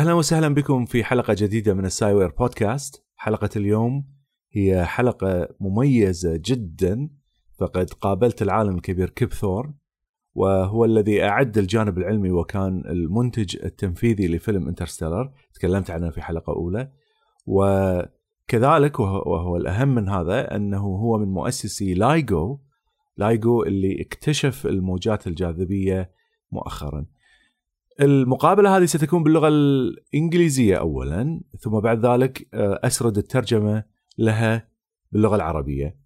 أهلا وسهلا بكم في حلقة جديدة من ال SciWare Podcast. حلقة اليوم هي حلقة مميزة جدا فقد قابلت العالم الكبير كيب ثورن وهو الذي أعد الجانب العلمي وكان المنتج التنفيذي لفيلم Interstellar. تكلمت عنه في حلقة أولى. وكذلك وهو الأهم من هذا أنه هو من مؤسسي LIGO. LIGO اللي اكتشف الموجات الجاذبية مؤخرا. المقابلة هذه ستكون باللغة الإنجليزية أولا ثم بعد ذلك آه، أسرد الترجمة لها باللغة العربية.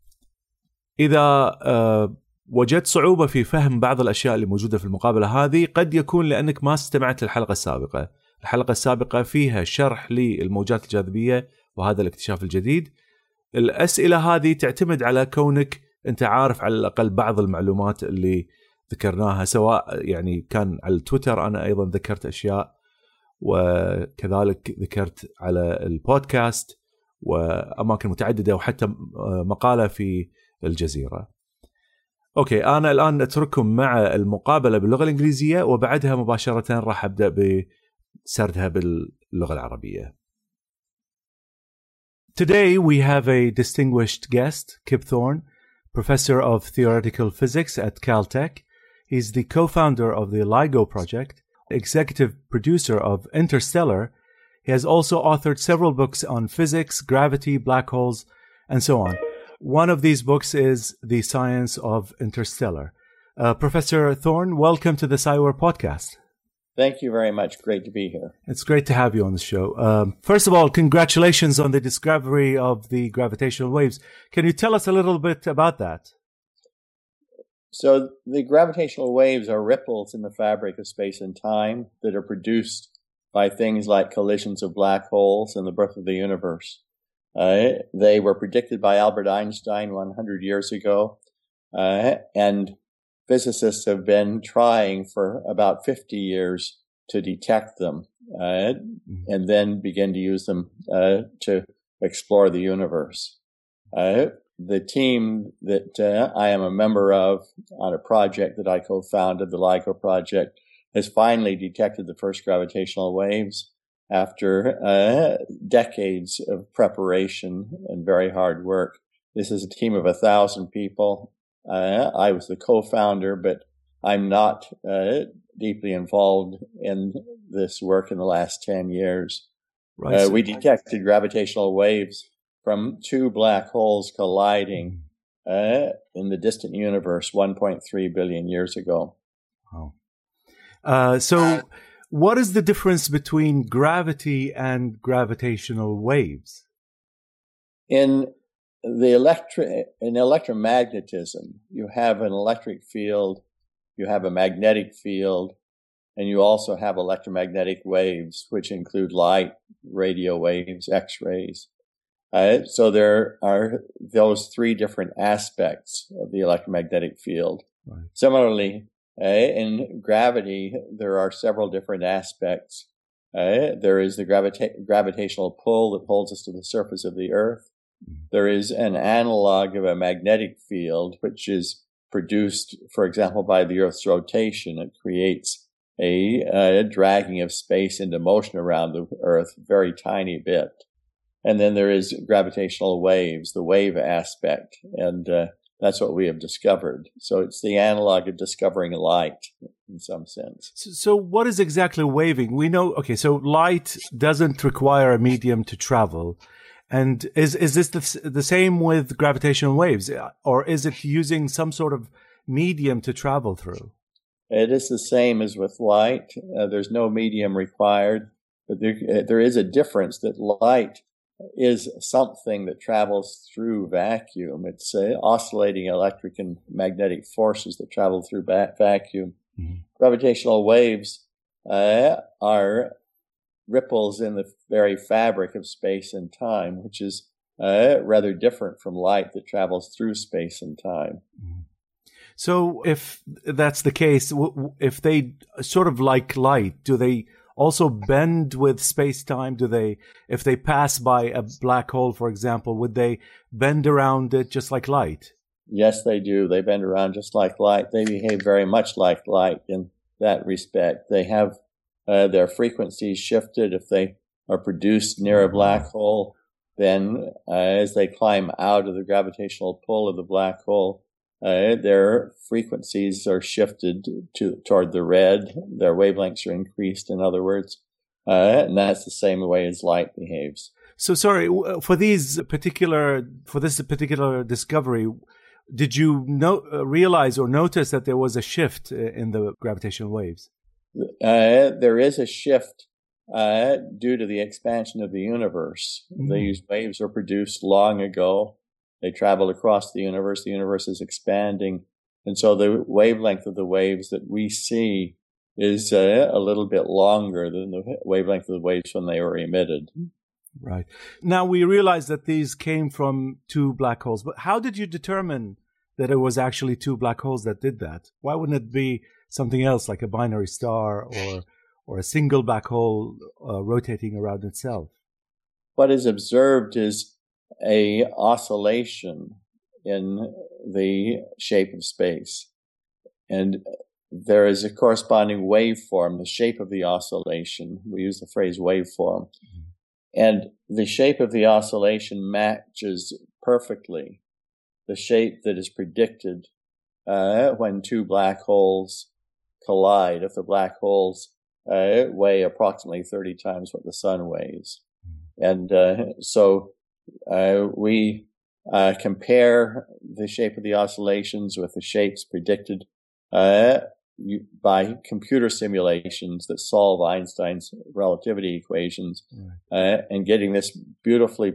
إذا آه، وجدت صعوبة في فهم بعض الأشياء اللي موجودة في المقابلة هذه قد يكون لأنك ما استمعت للحلقة السابقة. الحلقة السابقة فيها شرح للموجات الجاذبية وهذا الاكتشاف الجديد. الأسئلة هذه تعتمد على كونك أنت عارف على الأقل بعض المعلومات اللي ذكرناها سواء يعني كان على التويتر أنا أيضا ذكرت أشياء وكذلك ذكرت على البودكاست وأماكن متعددة وحتى مقالة في الجزيرة. أوكي أنا الآن أترككم مع المقابلة باللغة الإنجليزية وبعدها مباشرة راح أبدأ بسردها باللغة العربية. Today we have a distinguished guest, Kip Thorne, professor of theoretical physics at Caltech He's the co-founder of the LIGO project, executive producer of Interstellar. He has also authored several books on physics, gravity, black holes, and so on. One of these books is The Science of Interstellar. Uh, Professor Thorne, welcome to the SciWare podcast. Thank you very much. Great to be here. It's great to have you on the show. Um, first of all, congratulations on the discovery of the gravitational waves. Can you tell us a little bit about that? So the gravitational waves are ripples in the fabric of space and time that are produced by things like collisions of black holes and the birth of the universe. Uh, they were predicted by Albert Einstein 100 years ago, uh, and physicists have been trying for about 50 years to detect them uh, mm-hmm. and then begin to use them uh, to explore the universe. The team that uh, I am a member of on a project that I co-founded, the LIGO project, has finally detected the first gravitational waves after uh, decades of preparation and very hard work. This is a team of a thousand people. Uh, I was the co-founder, but I'm not uh, deeply involved in this work in the last 10 years. Right. Uh, we detected gravitational waves from two black holes colliding uh, in the distant universe 1.3 billion years ago. Wow. Uh, so, what is the difference between gravity and gravitational waves? In the electri- in electromagnetism, you have an electric field, you have a magnetic field, and you also have electromagnetic waves, which include light, radio waves, X-rays. Uh, so there are those three different aspects of the electromagnetic field. Right. Similarly, uh, in gravity, there are several different aspects. Uh, there is the gravita- gravitational pull that pulls us to the surface of the Earth. Mm-hmm. There is an analog of a magnetic field, which is produced, for example, by the Earth's rotation. It creates a, a dragging of space into motion around the Earth, very tiny bit. And then there is gravitational waves, the wave aspect. And uh, that's what we have discovered. So it's the analog of discovering light in some sense. So, so, what is exactly waving? We know, okay, so light doesn't require a medium to travel. And is, is this the, the same with gravitational waves? Or is it using some sort of medium to travel through? It is the same as with light. Uh, there's no medium required, but there, uh, there is a difference that light is something that travels through vacuum. It's uh, oscillating electric and magnetic forces that travel through va- vacuum. Mm-hmm. Gravitational waves uh, are ripples in the very fabric of space and time, which is uh, rather different from light that travels through space and time. Mm-hmm. So, if that's the case, if they sort of like light, do they also bend with space time? Do they, if they pass by a black hole, for example, would they bend around it just like light? Yes, they do. They bend around just like light. They behave very much like light in that respect. They have uh, their frequencies shifted if they are produced near a black hole. Then, uh, as they climb out of the gravitational pull of the black hole, uh, their frequencies are shifted to toward the red. Their wavelengths are increased. In other words, uh, and that's the same way as light behaves. So, sorry for these particular for this particular discovery. Did you no, uh, realize or notice that there was a shift uh, in the gravitational waves? Uh, there is a shift uh, due to the expansion of the universe. Mm-hmm. These waves were produced long ago. They travel across the universe. The universe is expanding. And so the wavelength of the waves that we see is uh, a little bit longer than the wavelength of the waves when they were emitted. Right. Now we realize that these came from two black holes, but how did you determine that it was actually two black holes that did that? Why wouldn't it be something else like a binary star or or a single black hole uh, rotating around itself? What is observed is a oscillation in the shape of space. And there is a corresponding waveform, the shape of the oscillation. We use the phrase waveform. Mm-hmm. And the shape of the oscillation matches perfectly the shape that is predicted uh, when two black holes collide. If the black holes uh, weigh approximately 30 times what the sun weighs. Hmm. And uh, so uh, we uh, compare the shape of the oscillations with the shapes predicted uh, by computer simulations that solve Einstein's relativity equations, right. and getting this beautifully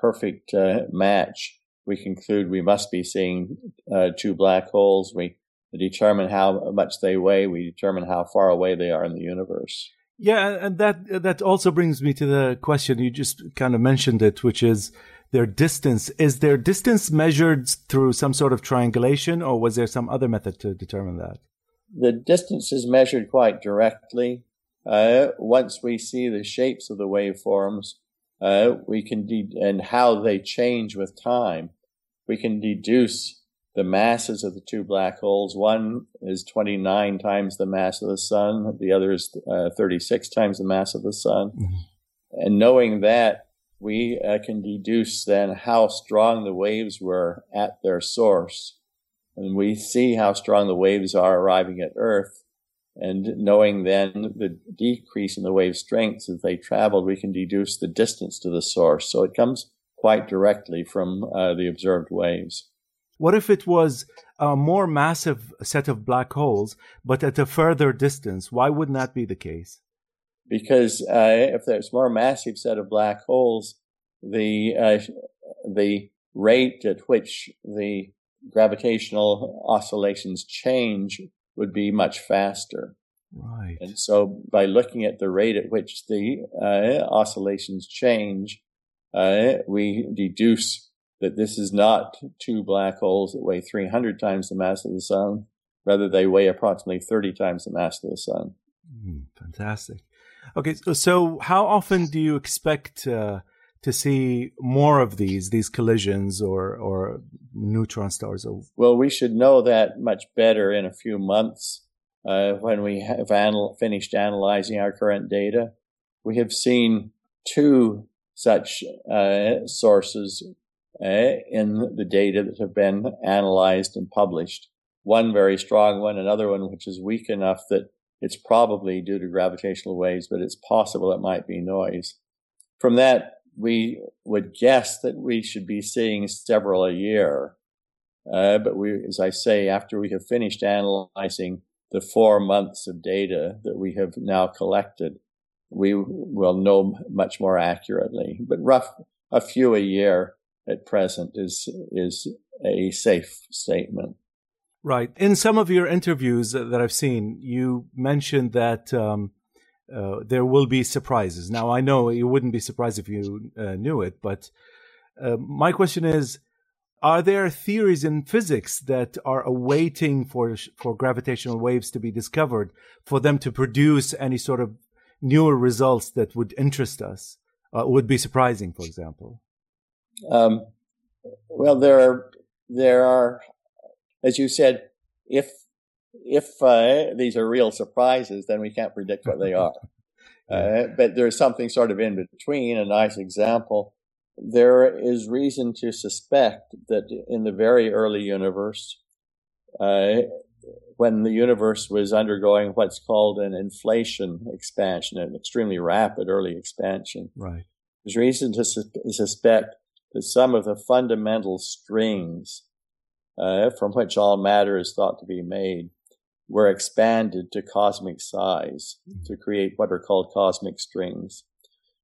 perfect match we conclude we must be seeing uh, two black holes. We determine how much they weigh. We determine how far away they are in the universe. Yeah, and that that also brings me to the question you just kind of mentioned it, which is their distance. Is their distance measured through some sort of triangulation, or was there some other method to determine that? The distance is measured quite directly. Uh, once we see the shapes of the waveforms, uh, we can de- and how they change with time. We can deduce the masses of the two black holes. One is 29 times the mass of the sun. The other is uh, 36 times the mass of the sun. Mm-hmm. And knowing that, we uh, can deduce then how strong the waves were at their source. And we see how strong the waves are arriving at Earth. And knowing then the decrease in the wave strengths as they traveled, we can deduce the distance to the source. So it comes quite directly from uh, the observed waves. What if it was a more massive set of black holes, but at a further distance? Why wouldn't that be the case? Because uh, if there's more massive set of black holes, the uh, the rate at which the gravitational oscillations change would be much faster. Right. And so by looking at the rate at which the uh, oscillations change, uh, we deduce that this is not two black holes that weigh 300 times the mass of the sun. Rather, they weigh approximately 30 times the mass of the sun. Mm, fantastic. Okay, so, so, how often do you expect uh, to see more of these these collisions or or neutron stars? Well, we should know that much better in a few months uh, when we have anal- finished analyzing our current data. We have seen two such uh, sources uh, in the data that have been analyzed and published. One very strong one, another one which is weak enough that it's probably due to gravitational waves, but it's possible it might be noise. From that, we would guess that we should be seeing several a year. Uh, but we, as I say, after we have finished analyzing the four months of data that we have now collected, we will know much more accurately. But rough, a few a year at present is is a safe statement. Right. In some of your interviews that I've seen, you mentioned that um, uh, there will be surprises. Now, I know you wouldn't be surprised if you uh, knew it, but uh, my question is are there theories in physics that are awaiting for for gravitational waves to be discovered for them to produce any sort of newer results that would interest us uh, would be surprising for example um, well there are there are as you said if if uh, these are real surprises then we can't predict what they are. Uh, but there's something sort of in between a nice example. There is reason to suspect that in the very early universe, uh, when the universe was undergoing what's called an inflation expansion, an extremely rapid early expansion, right. there's reason to su- suspect that some of the fundamental strings uh, from which all matter is thought to be made were expanded to cosmic size mm-hmm. to create what are called cosmic strings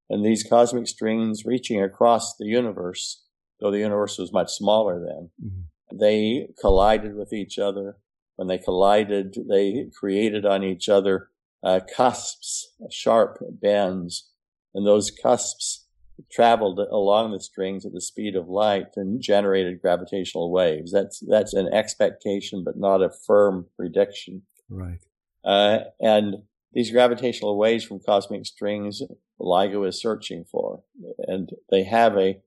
and these cosmic strings reaching across the universe, though the universe was much smaller then, mm-hmm. they collided with each other. When they collided, they created on each other uh, cusps, sharp bends, and those cusps traveled along the strings at the speed of light and generated gravitational waves. That's that's an expectation, but not a firm prediction. Right. Uh, and these gravitational waves from cosmic strings LIGO is searching for. And they have a,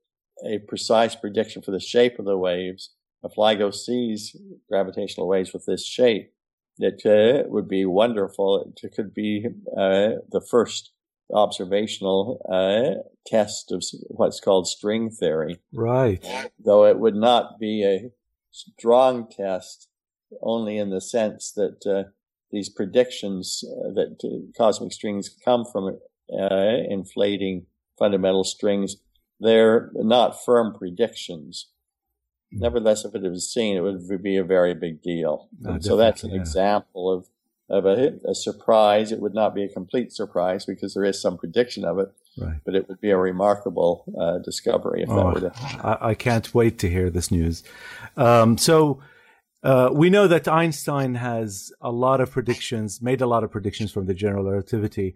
a precise prediction for the shape of the waves. If LIGO sees gravitational waves with this shape, it uh, would be wonderful. It could be uh, the first observational uh, test of what's called string theory. Right. Though it would not be a strong test, only in the sense that uh, these predictions uh, that uh, cosmic strings come from uh, inflating fundamental strings. They're not firm predictions. Hmm. Nevertheless, if it was seen, it would be a very big deal. So that's an yeah. example of of a, a, surprise. It would not be a complete surprise because there is some prediction of it, right. but it would be a remarkable uh, discovery if oh, that were to. I, I, can't wait to hear this news. Um, so. Uh, we know that Einstein has a lot of predictions, made a lot of predictions from the general relativity.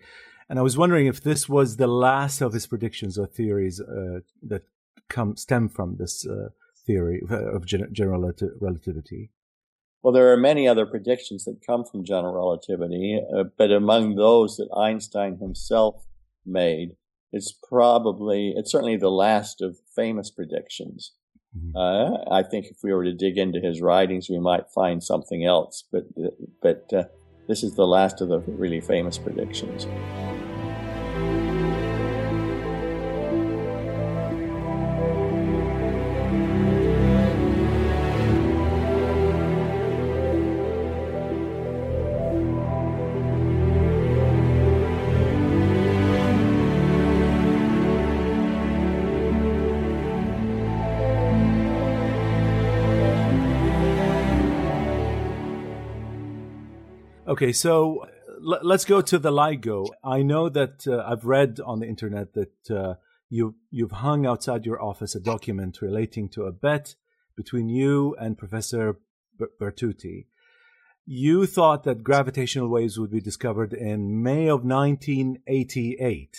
And I was wondering if this was the last of his predictions or theories uh, that come stem from this uh, theory of general relativity. Well, there are many other predictions that come from general relativity, uh, but among those that Einstein himself made, it's probably, it's certainly the last of famous predictions. Mm-hmm. Uh, I think if we were to dig into his writings, we might find something else, but, but uh, this is the last of the really famous predictions. Okay, so let's go to the LIGO. I know that uh, I've read on the internet that uh, you you've hung outside your office a document relating to a bet between you and Professor B- Bertucci. You thought that gravitational waves would be discovered in May of 1988.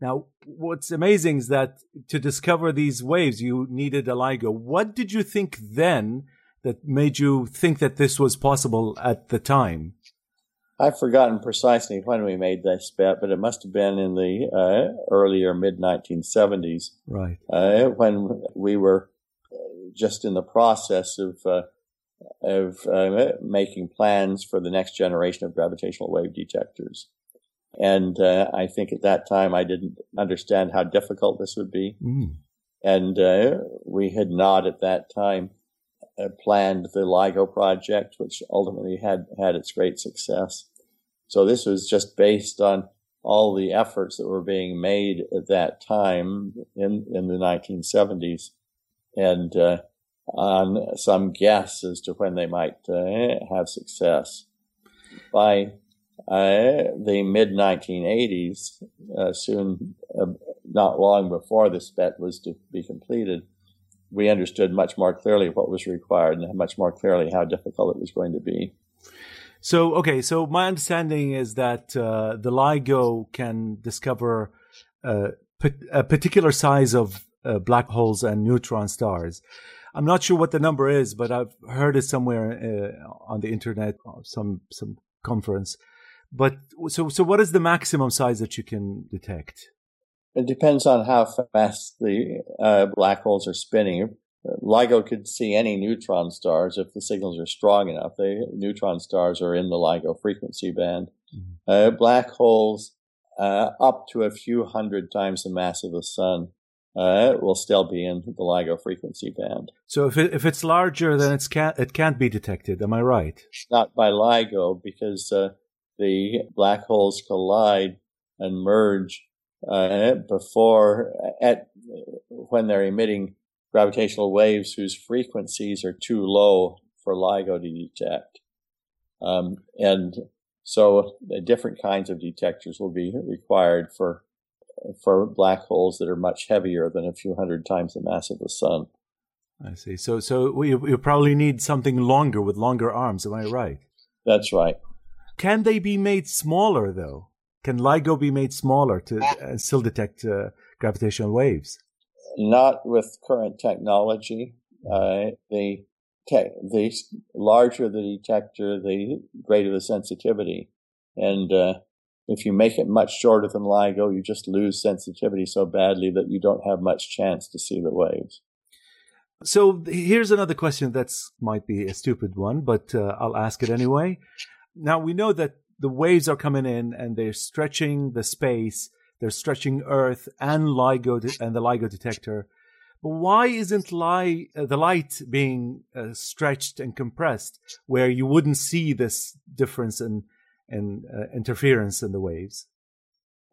Now, what's amazing is that to discover these waves, you needed a LIGO. What did you think then that made you think that this was possible at the time? I've forgotten precisely when we made this bet, but it must have been in the uh, earlier mid 1970s. Right. Uh, when we were just in the process of uh, of uh, making plans for the next generation of gravitational wave detectors. And uh, I think at that time I didn't understand how difficult this would be. Mm. And uh, we had not at that time uh, planned the LIGO project, which ultimately had had its great success. So this was just based on all the efforts that were being made at that time in in the 1970s, and uh, on some guess as to when they might uh, have success. By uh, the mid 1980s, uh, soon, uh, not long before this bet was to be completed, we understood much more clearly what was required and much more clearly how difficult it was going to be. So, okay, so my understanding is that uh, the LIGO can discover uh, a particular size of uh, black holes and neutron stars. I'm not sure what the number is, but I've heard it somewhere uh, on the internet, some some conference. But so so, what is the maximum size that you can detect? It depends on how fast the uh, black holes are spinning. LIGO could see any neutron stars if the signals are strong enough. The neutron stars are in the LIGO frequency band. Mm-hmm. Uh, black holes uh, up to a few hundred times the mass of the sun uh, will still be in the LIGO frequency band. So if it, if it's larger, then it's can't it can't be detected. Am I right? Not by LIGO because uh, the black holes collide and merge uh, before at when they're emitting gravitational waves whose frequencies are too low for LIGO to detect. Um, and so different kinds of detectors will be required for for black holes that are much heavier than a few hundred times the mass of the sun. I see. So so you, you probably need something longer with longer arms. Am I right? That's right. Can they be made smaller though? Can LIGO be made smaller to uh, still detect uh, gravitational waves? Not with current technology. Uh, the te- the larger the detector, the greater the sensitivity. And uh, if you make it much shorter than LIGO, you just lose sensitivity so badly that you don't have much chance to see the waves. So here's another question that might be a stupid one, but uh, I'll ask it anyway. Now we know that the waves are coming in and they're stretching the space, they're stretching Earth and LIGO de- and the LIGO detector. But why isn't li- uh, the light being uh, stretched and compressed where you wouldn't see this difference in, in uh, interference in the waves?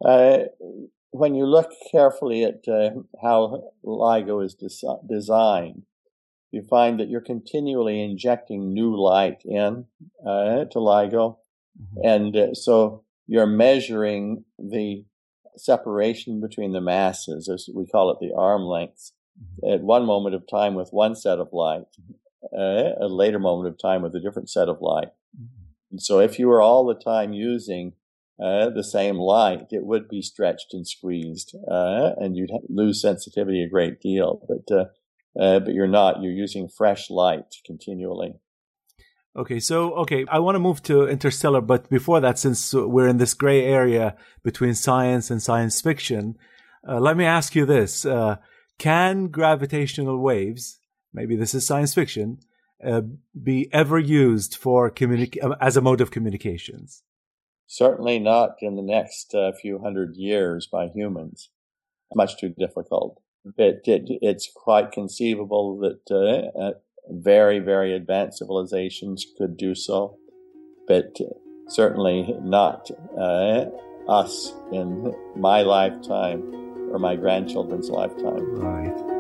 Uh, when you look carefully at uh, how LIGO is des- designed, you find that you're continually injecting new light in uh, to LIGO Mm-hmm. And uh, so you're measuring the separation between the masses, as we call it the arm lengths, mm-hmm. at one moment of time with one set of light, uh, a later moment of time with a different set of light. Mm-hmm. And so if you were all the time using uh, the same light, it would be stretched and squeezed, uh, and you'd lose sensitivity a great deal. But uh, uh, but you're not. You're using fresh light continually. Okay, so okay, I want to move to Interstellar, but before that, since we're in this gray area between science and science fiction, uh, let me ask you this: uh, Can gravitational waves, maybe this is science fiction, uh, be ever used for communic- uh, as a mode of communications? Certainly not in the next uh, few hundred years by humans. Much too difficult. It, it, it's quite conceivable that uh, very, very advanced civilizations could do so, but certainly not uh, us in my lifetime or my grandchildren's lifetime. Right.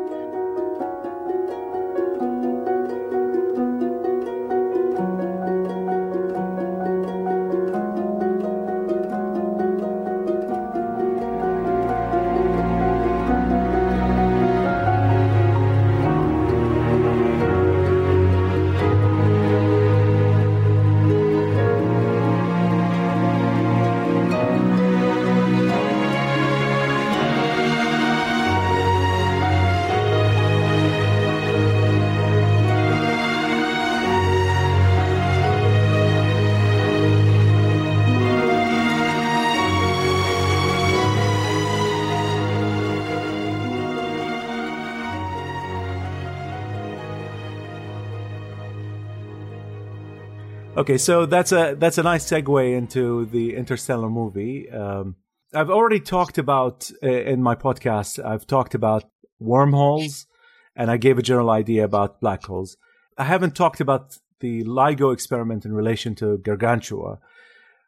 Okay, so that's a that's a nice segue into the Interstellar movie. Um, I've already talked about uh, in my podcast. I've talked about wormholes, and I gave a general idea about black holes. I haven't talked about the LIGO experiment in relation to Gargantua.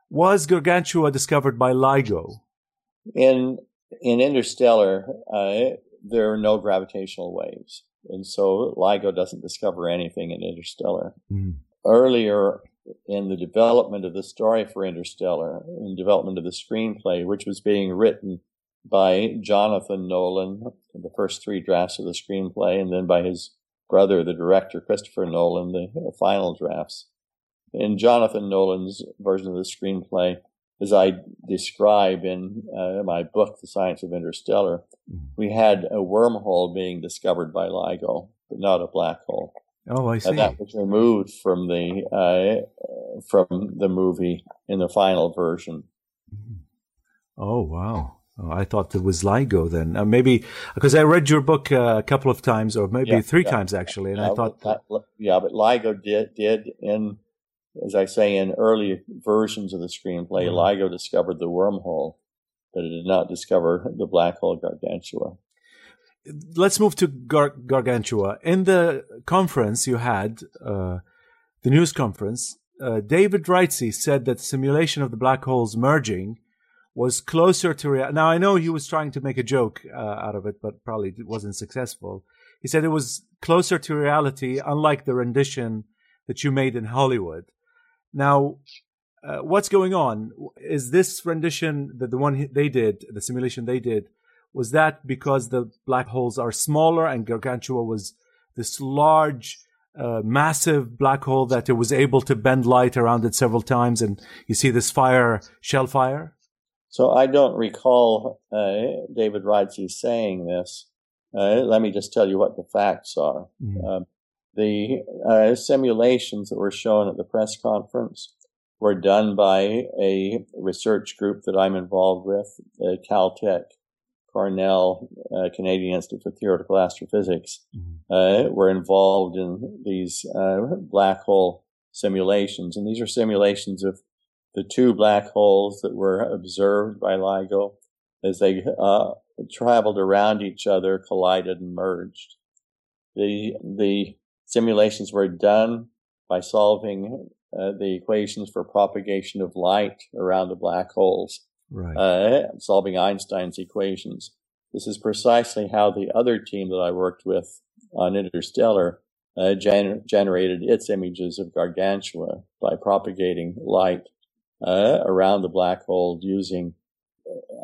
Was Gargantua discovered by LIGO? In in Interstellar, uh, there are no gravitational waves, and so LIGO doesn't discover anything in Interstellar. Mm. Earlier in the development of the story for Interstellar, in development of the screenplay, which was being written by Jonathan Nolan, the first three drafts of the screenplay, and then by his brother, the director, Christopher Nolan, the final drafts. In Jonathan Nolan's version of the screenplay, as I describe in uh, my book, The Science of Interstellar, mm-hmm. we had a wormhole being discovered by LIGO, but not a black hole. Oh, I see. And that was removed from the uh, from the movie in the final version. Mm-hmm. Oh wow! Oh, I thought it was LIGO then. Uh, maybe because I read your book uh, a couple of times, or maybe yeah, three yeah. times actually, and yeah, I thought, that, yeah, but LIGO did did in as I say, in early versions of the screenplay, mm-hmm. LIGO discovered the wormhole, but it did not discover the black hole Gargantua. Let's move to Gar- Gargantua. In the conference you had, uh, the news conference, uh, David Reitze said that simulation of the black holes merging was closer to reality. Now, I know he was trying to make a joke uh, out of it, but probably wasn't successful. He said it was closer to reality, unlike the rendition that you made in Hollywood. Now, uh, what's going on? Is this rendition, that the one they did, the simulation they did, was that because the black holes are smaller and Gargantua was this large, uh, massive black hole that it was able to bend light around it several times, and you see this fire, shell fire? So I don't recall uh, David Reitze saying this. Uh, let me just tell you what the facts are. Mm-hmm. Um, the uh, simulations that were shown at the press conference were done by a research group that I'm involved with, uh, Caltech, Cornell, uh, Canadian Institute for Theoretical Astrophysics, mm-hmm. uh, were involved in these uh, black hole simulations. And these are simulations of the two black holes that were observed by LIGO as they uh, traveled around each other, collided, and merged. The, the simulations were done by solving uh, the equations for propagation of light around the black holes, right. uh, solving Einstein's equations. This is precisely how the other team that I worked with on Interstellar uh, gener- generated its images of Gargantua by propagating light uh, around the black hole using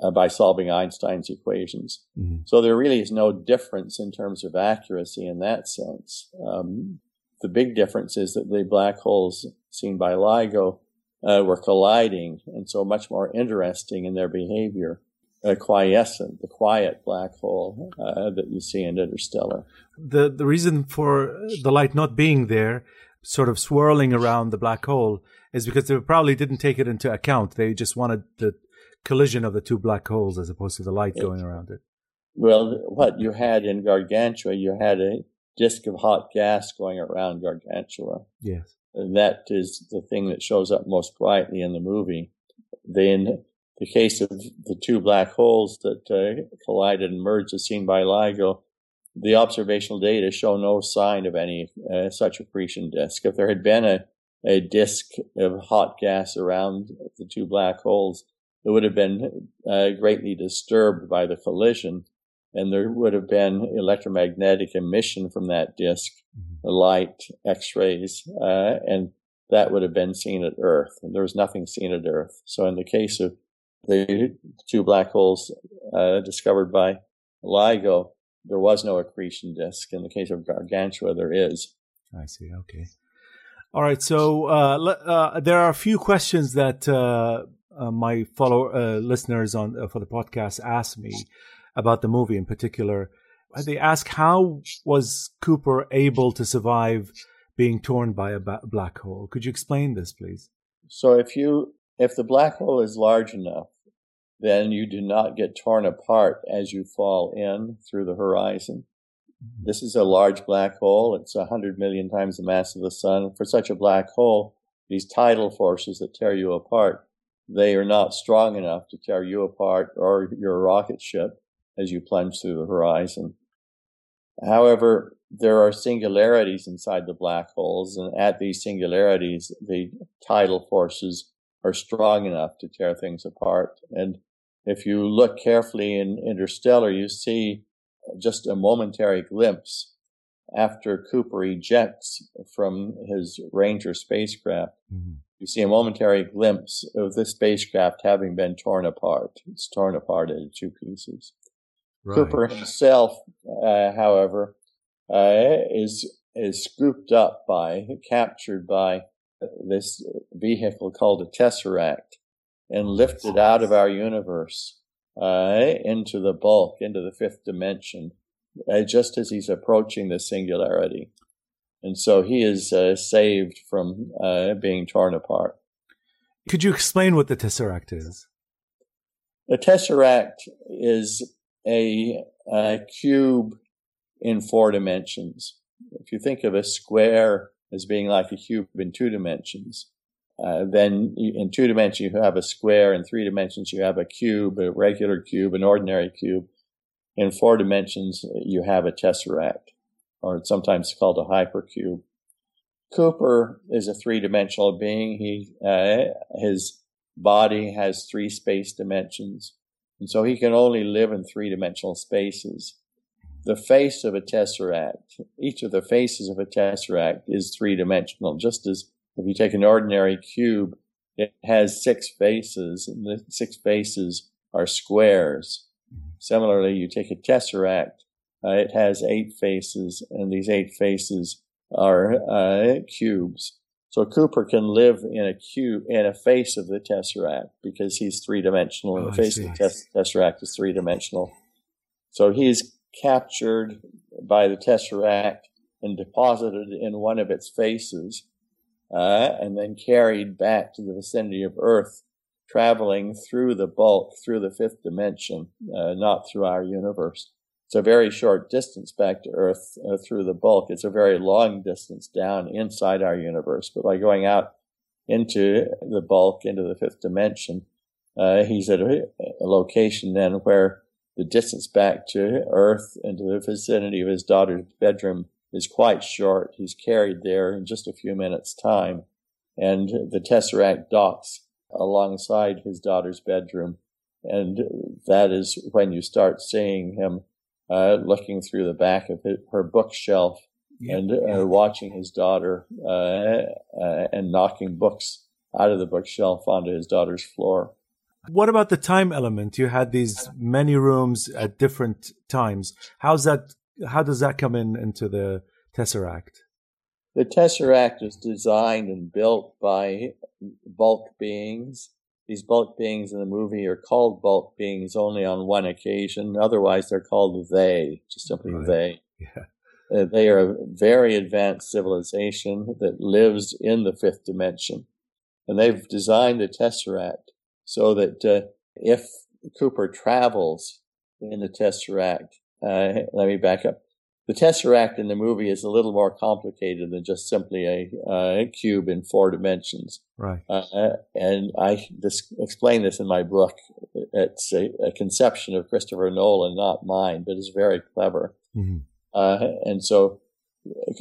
uh, by solving Einstein's equations. Mm-hmm. So there really is no difference in terms of accuracy in that sense. Um, the big difference is that the black holes seen by LIGO uh, were colliding and so much more interesting in their behavior. Uh, quiescent, the quiet black hole uh, that you see in interstellar. The the reason for the light not being there, sort of swirling around the black hole, is because they probably didn't take it into account. They just wanted the collision of the two black holes as opposed to the light going around it. Well, what you had in Gargantua, you had a disk of hot gas going around Gargantua. Yes. That is the thing that shows up most brightly in the movie. Then the case of the two black holes that uh, collided and merged as seen by LIGO, the observational data show no sign of any uh, such accretion disk. If there had been a, a disk of hot gas around the two black holes, it would have been uh, greatly disturbed by the collision, and there would have been electromagnetic emission from that disk, mm-hmm. light, X-rays, uh, and that would have been seen at Earth. And there was nothing seen at Earth. So in the case of the two black holes uh, discovered by LIGO, there was no accretion disk. In the case of Gargantua, there is. I see. Okay. All right. So uh, uh, there are a few questions that uh, uh, my follow uh, listeners on uh, for the podcast asked me about the movie in particular. They ask how was Cooper able to survive being torn by a black hole? Could you explain this, please? So, if you if the black hole is large enough, then you do not get torn apart as you fall in through the horizon. Mm-hmm. This is a large black hole. It's a hundred million times the mass of the sun. For such a black hole, these tidal forces that tear you apart they are not strong enough to tear you apart or your rocket ship as you plunge through the horizon. However, there are singularities inside the black holes, and at these singularities, the tidal forces are strong enough to tear things apart. And if you look carefully in Interstellar, you see just a momentary glimpse after Cooper ejects from his Ranger spacecraft. Mm-hmm you see a momentary glimpse of the spacecraft having been torn apart. It's torn apart into two pieces. Right. Cooper himself, uh, however, uh, is is scooped up by, captured by this vehicle called a tesseract, and lifted out of our universe uh, into the bulk, into the fifth dimension, uh, just as he's approaching the singularity. And so he is uh, saved from uh, being torn apart. Could you explain what the tesseract is? The tesseract is a, a cube in four dimensions. If you think of a square as being like a cube in two dimensions, uh, then in two dimensions you have a square, in three dimensions you have a cube, a regular cube, an ordinary cube. In four dimensions you have a tesseract, or it's sometimes called a hypercube. Cooper is a three-dimensional being. He uh, his body has three space dimensions, and so he can only live in three-dimensional spaces. The face of a tesseract, each of the faces of a tesseract is three-dimensional, just as if you take an ordinary cube, it has six faces, and the six faces are squares. Similarly, you take a tesseract, uh, it has eight faces, and these eight faces are uh, cubes. So Cooper can live in a cube in a face of the tesseract because he's three dimensional, and oh, the face of the tes- tesseract is three dimensional. So he's captured by the tesseract and deposited in one of its faces, uh, and then carried back to the vicinity of Earth, traveling through the bulk, through the fifth dimension, uh, not through our universe. It's a very short distance back to Earth uh, through the bulk. It's a very long distance down inside our universe. But by going out into the bulk, into the fifth dimension, uh, he's at a, a, location then where the distance back to Earth and to the vicinity of his daughter's bedroom is quite short. He's carried there in just a few minutes' time. And the Tesseract docks alongside his daughter's bedroom. And that is when you start seeing him uh, looking through the back of her bookshelf yep. and uh, watching his daughter uh, uh, and knocking books out of the bookshelf onto his daughter's floor. What about the time element? You had these many rooms at different times. How's that? How does that come in into the tesseract? The tesseract is designed and built by bulk beings these bulk beings in the movie are called bulk beings only on one occasion. Otherwise, they're called they, just simply right. they. Yeah. Uh, they are a very advanced civilization that lives in the fifth dimension. And they've designed the Tesseract so that uh, if Cooper travels in the Tesseract, uh, let me back up the tesseract in the movie is a little more complicated than just simply a, uh, a cube in four dimensions. Right. Uh, and I dis- explain this in my book. It's a, a, conception of Christopher Nolan, not mine, but it's very clever. Mm-hmm. Uh, and so,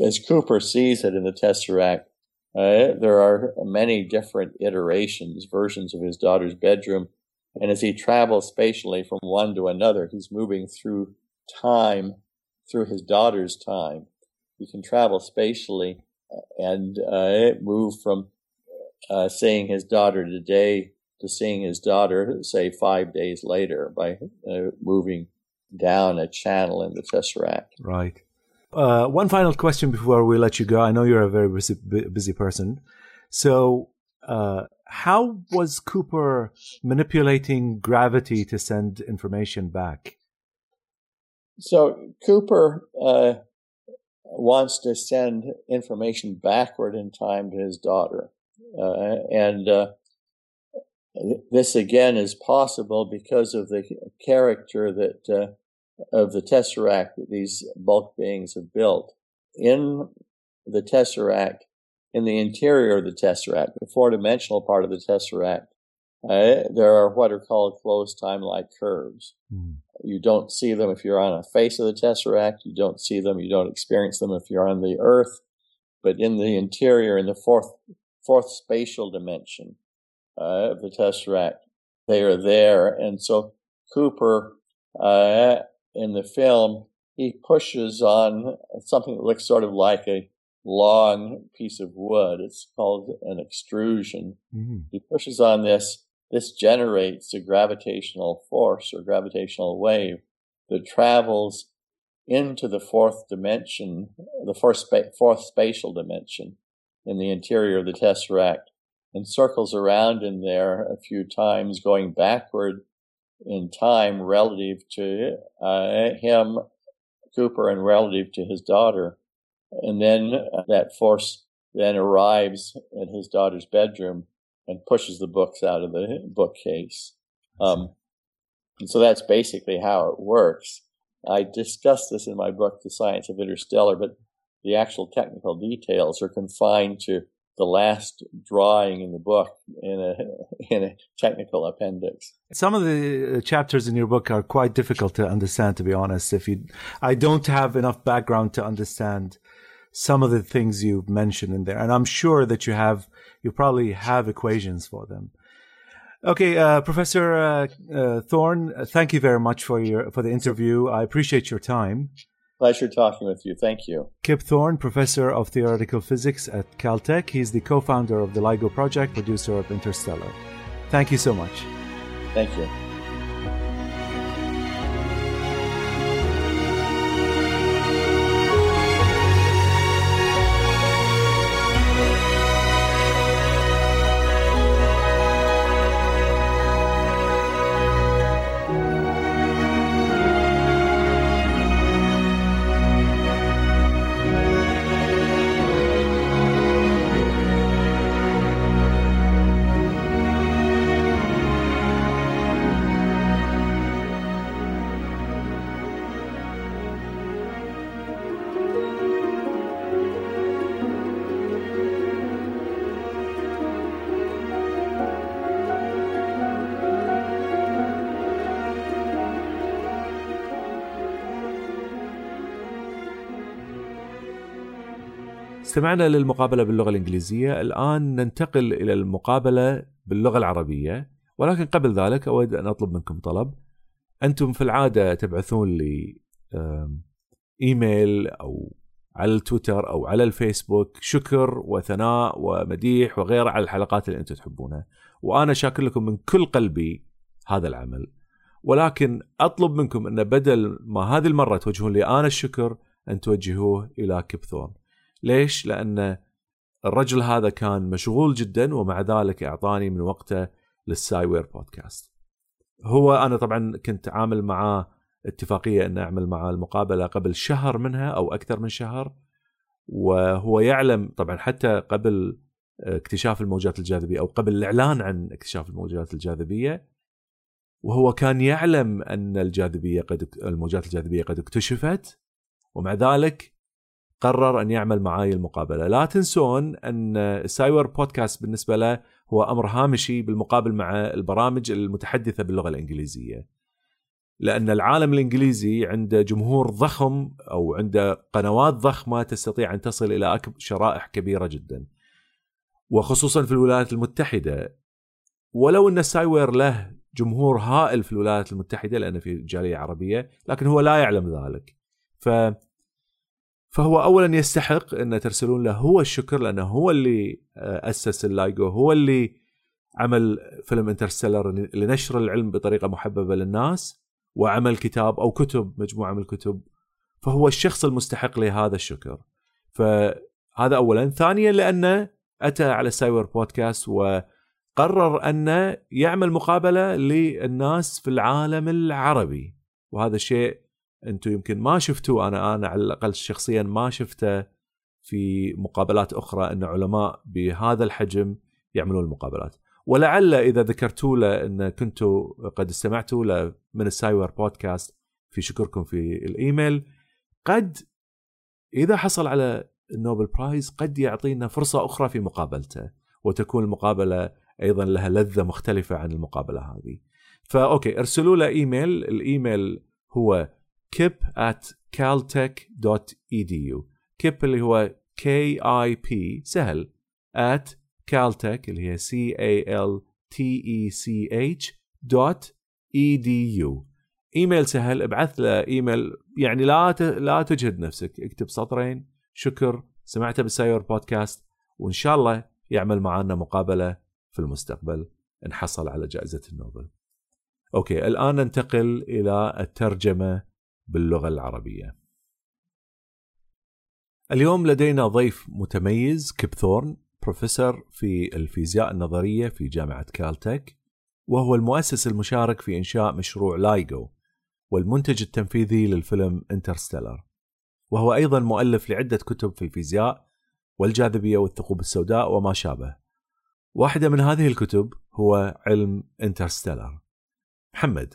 as Cooper sees it in the tesseract, uh, there are many different iterations, versions of his daughter's bedroom. And as he travels spatially from one to another, he's moving through time through his daughter's time. He can travel spatially and uh, move from uh, seeing his daughter today to seeing his daughter, say, five days later by uh, moving down a channel in the Tesseract. Right. Uh, one final question before we let you go. I know you're a very busy, busy person. So, uh, how was Cooper manipulating gravity to send information back? So Cooper uh, wants to send information backward in time to his daughter. Uh, and uh, this again is possible because of the character that uh, of the tesseract that these bulk beings have built. In the tesseract, in the interior of the tesseract, the four-dimensional part of the tesseract, uh, there are what are called closed time-like curves. Mm. You don't see them if you're on a face of the tesseract. You don't see them. You don't experience them if you're on the Earth. But in the interior, in the fourth fourth spatial dimension uh, of the tesseract, they are there. And so Cooper, uh, in the film, he pushes on something that looks sort of like a long piece of wood. It's called an extrusion. Mm-hmm. He pushes on this. This generates a gravitational force or gravitational wave that travels into the fourth dimension, the fourth, spa- fourth spatial dimension in the interior of the tesseract and circles around in there a few times, going backward in time relative to uh, him, Cooper, and relative to his daughter. And then uh, that force then arrives at his daughter's bedroom and pushes the books out of the bookcase. Um, and so that's basically how it works. I discuss this in my book, The Science of Interstellar, but the actual technical details are confined to the last drawing in the book in a in a technical appendix. Some of the uh, chapters in your book are quite difficult to understand to be honest if you I don't have enough background to understand some of the things you've mentioned in there and I'm sure that you have you probably have equations for them. Okay, uh, Professor uh, uh Thorne, thank you very much for your for the interview. I appreciate your time. Pleasure talking with you. Thank you. Kip Thorne, professor of theoretical physics at Caltech. He's the co founder of the LIGO project, producer of Interstellar. Thank you so much. Thank you. استمعنا للمقابلة باللغة الإنجليزية. الآن ننتقل إلى المقابلة باللغة العربية. ولكن قبل ذلك أود أن أطلب منكم طلب. أنتم في العادة تبعثون لي إيميل أو على التويتر أو على الفيسبوك. شكر وثناء ومديح وغيره على الحلقات اللي أنتم تحبونها. وأنا شاكر لكم من كل قلبي هذا العمل. ولكن أطلب منكم أن بدل ما هذه المرة توجهون لي أنا الشكر أن توجهوه إلى كبثون ليش؟ لأن الرجل هذا كان مشغول جدا ومع ذلك أعطاني من وقته للسايوير بودكاست هو أنا طبعا كنت عامل معاه اتفاقية أن أعمل معاه المقابلة قبل شهر منها أو أكثر من شهر وهو يعلم طبعا حتى قبل اكتشاف الموجات الجاذبية أو قبل الإعلان عن اكتشاف الموجات الجاذبية وهو كان يعلم أن الجاذبية قد الموجات الجاذبية قد اكتشفت ومع ذلك قرر أن يعمل معي المقابلة. لا تنسون أن ال SciWare Podcast بالنسبة له هو أمر هامشي بالمقابل مع البرامج المتحدثة باللغة الإنجليزية. لأن العالم الإنجليزي عنده جمهور ضخم أو عنده قنوات ضخمة تستطيع أن تصل إلى شرائح كبيرة جدا. وخصوصا في الولايات المتحدة. ولو أن ال SciWare له جمهور هائل في الولايات المتحدة لأنه في جالية عربية لكن هو لا يعلم ذلك. ف فهو اولا يستحق أن ترسلون له هو الشكر لأنه هو اللي آه، أسس ال LIGO هو اللي عمل فيلم Interstellar لنشر العلم بطريقة محببة للناس وعمل كتاب أو كتب مجموعة من الكتب. فهو الشخص المستحق لهذا الشكر. فهذا اولا. ثانيا لأنه أتى على SciWare Podcast وقرر انه يعمل مقابلة للناس في العالم العربي. وهذا شيء أنتم يمكن ما شفتوه. أنا أنا على الأقل شخصيا ما شفته في مقابلات أخرى إن علماء بهذا الحجم يعملون المقابلات. ولعل إذا ذكرتوا له إن كنتوا قد استمعتوا له من ال SciWare Podcast في شكركم في الإيميل. قد إذا حصل على ال Nobel Prize قد يعطينا فرصة أخرى في مقابلته وتكون المقابلة أيضا لها لذة مختلفة عن المقابلة هذه. ف okay ارسلوا له إيميل. الإيميل هو kip at caltech.edu kip اللي هو k i p سهل at caltech اللي هي c a l t e c h dot edu إيميل سهل ابعث له إيميل. يعني لا لا تجهد نفسك اكتب سطرين شكر سمعته بال SciWare Podcast وإن شاء الله يعمل معنا مقابلة في المستقبل. إن حصل على جائزة النوبل. okay الآن ننتقل إلى الترجمة باللغة العربية. اليوم لدينا ضيف متميز كيب ثورن بروفيسور في الفيزياء النظرية في جامعة كالتك وهو المؤسس المشارك في إنشاء مشروع LIGO والمنتج التنفيذي للفيلم Interstellar. وهو أيضا مؤلف لعدة كتب في الفيزياء والجاذبية والثقوب السوداء وما شابه. واحدة من هذه الكتب هو علم Interstellar. محمد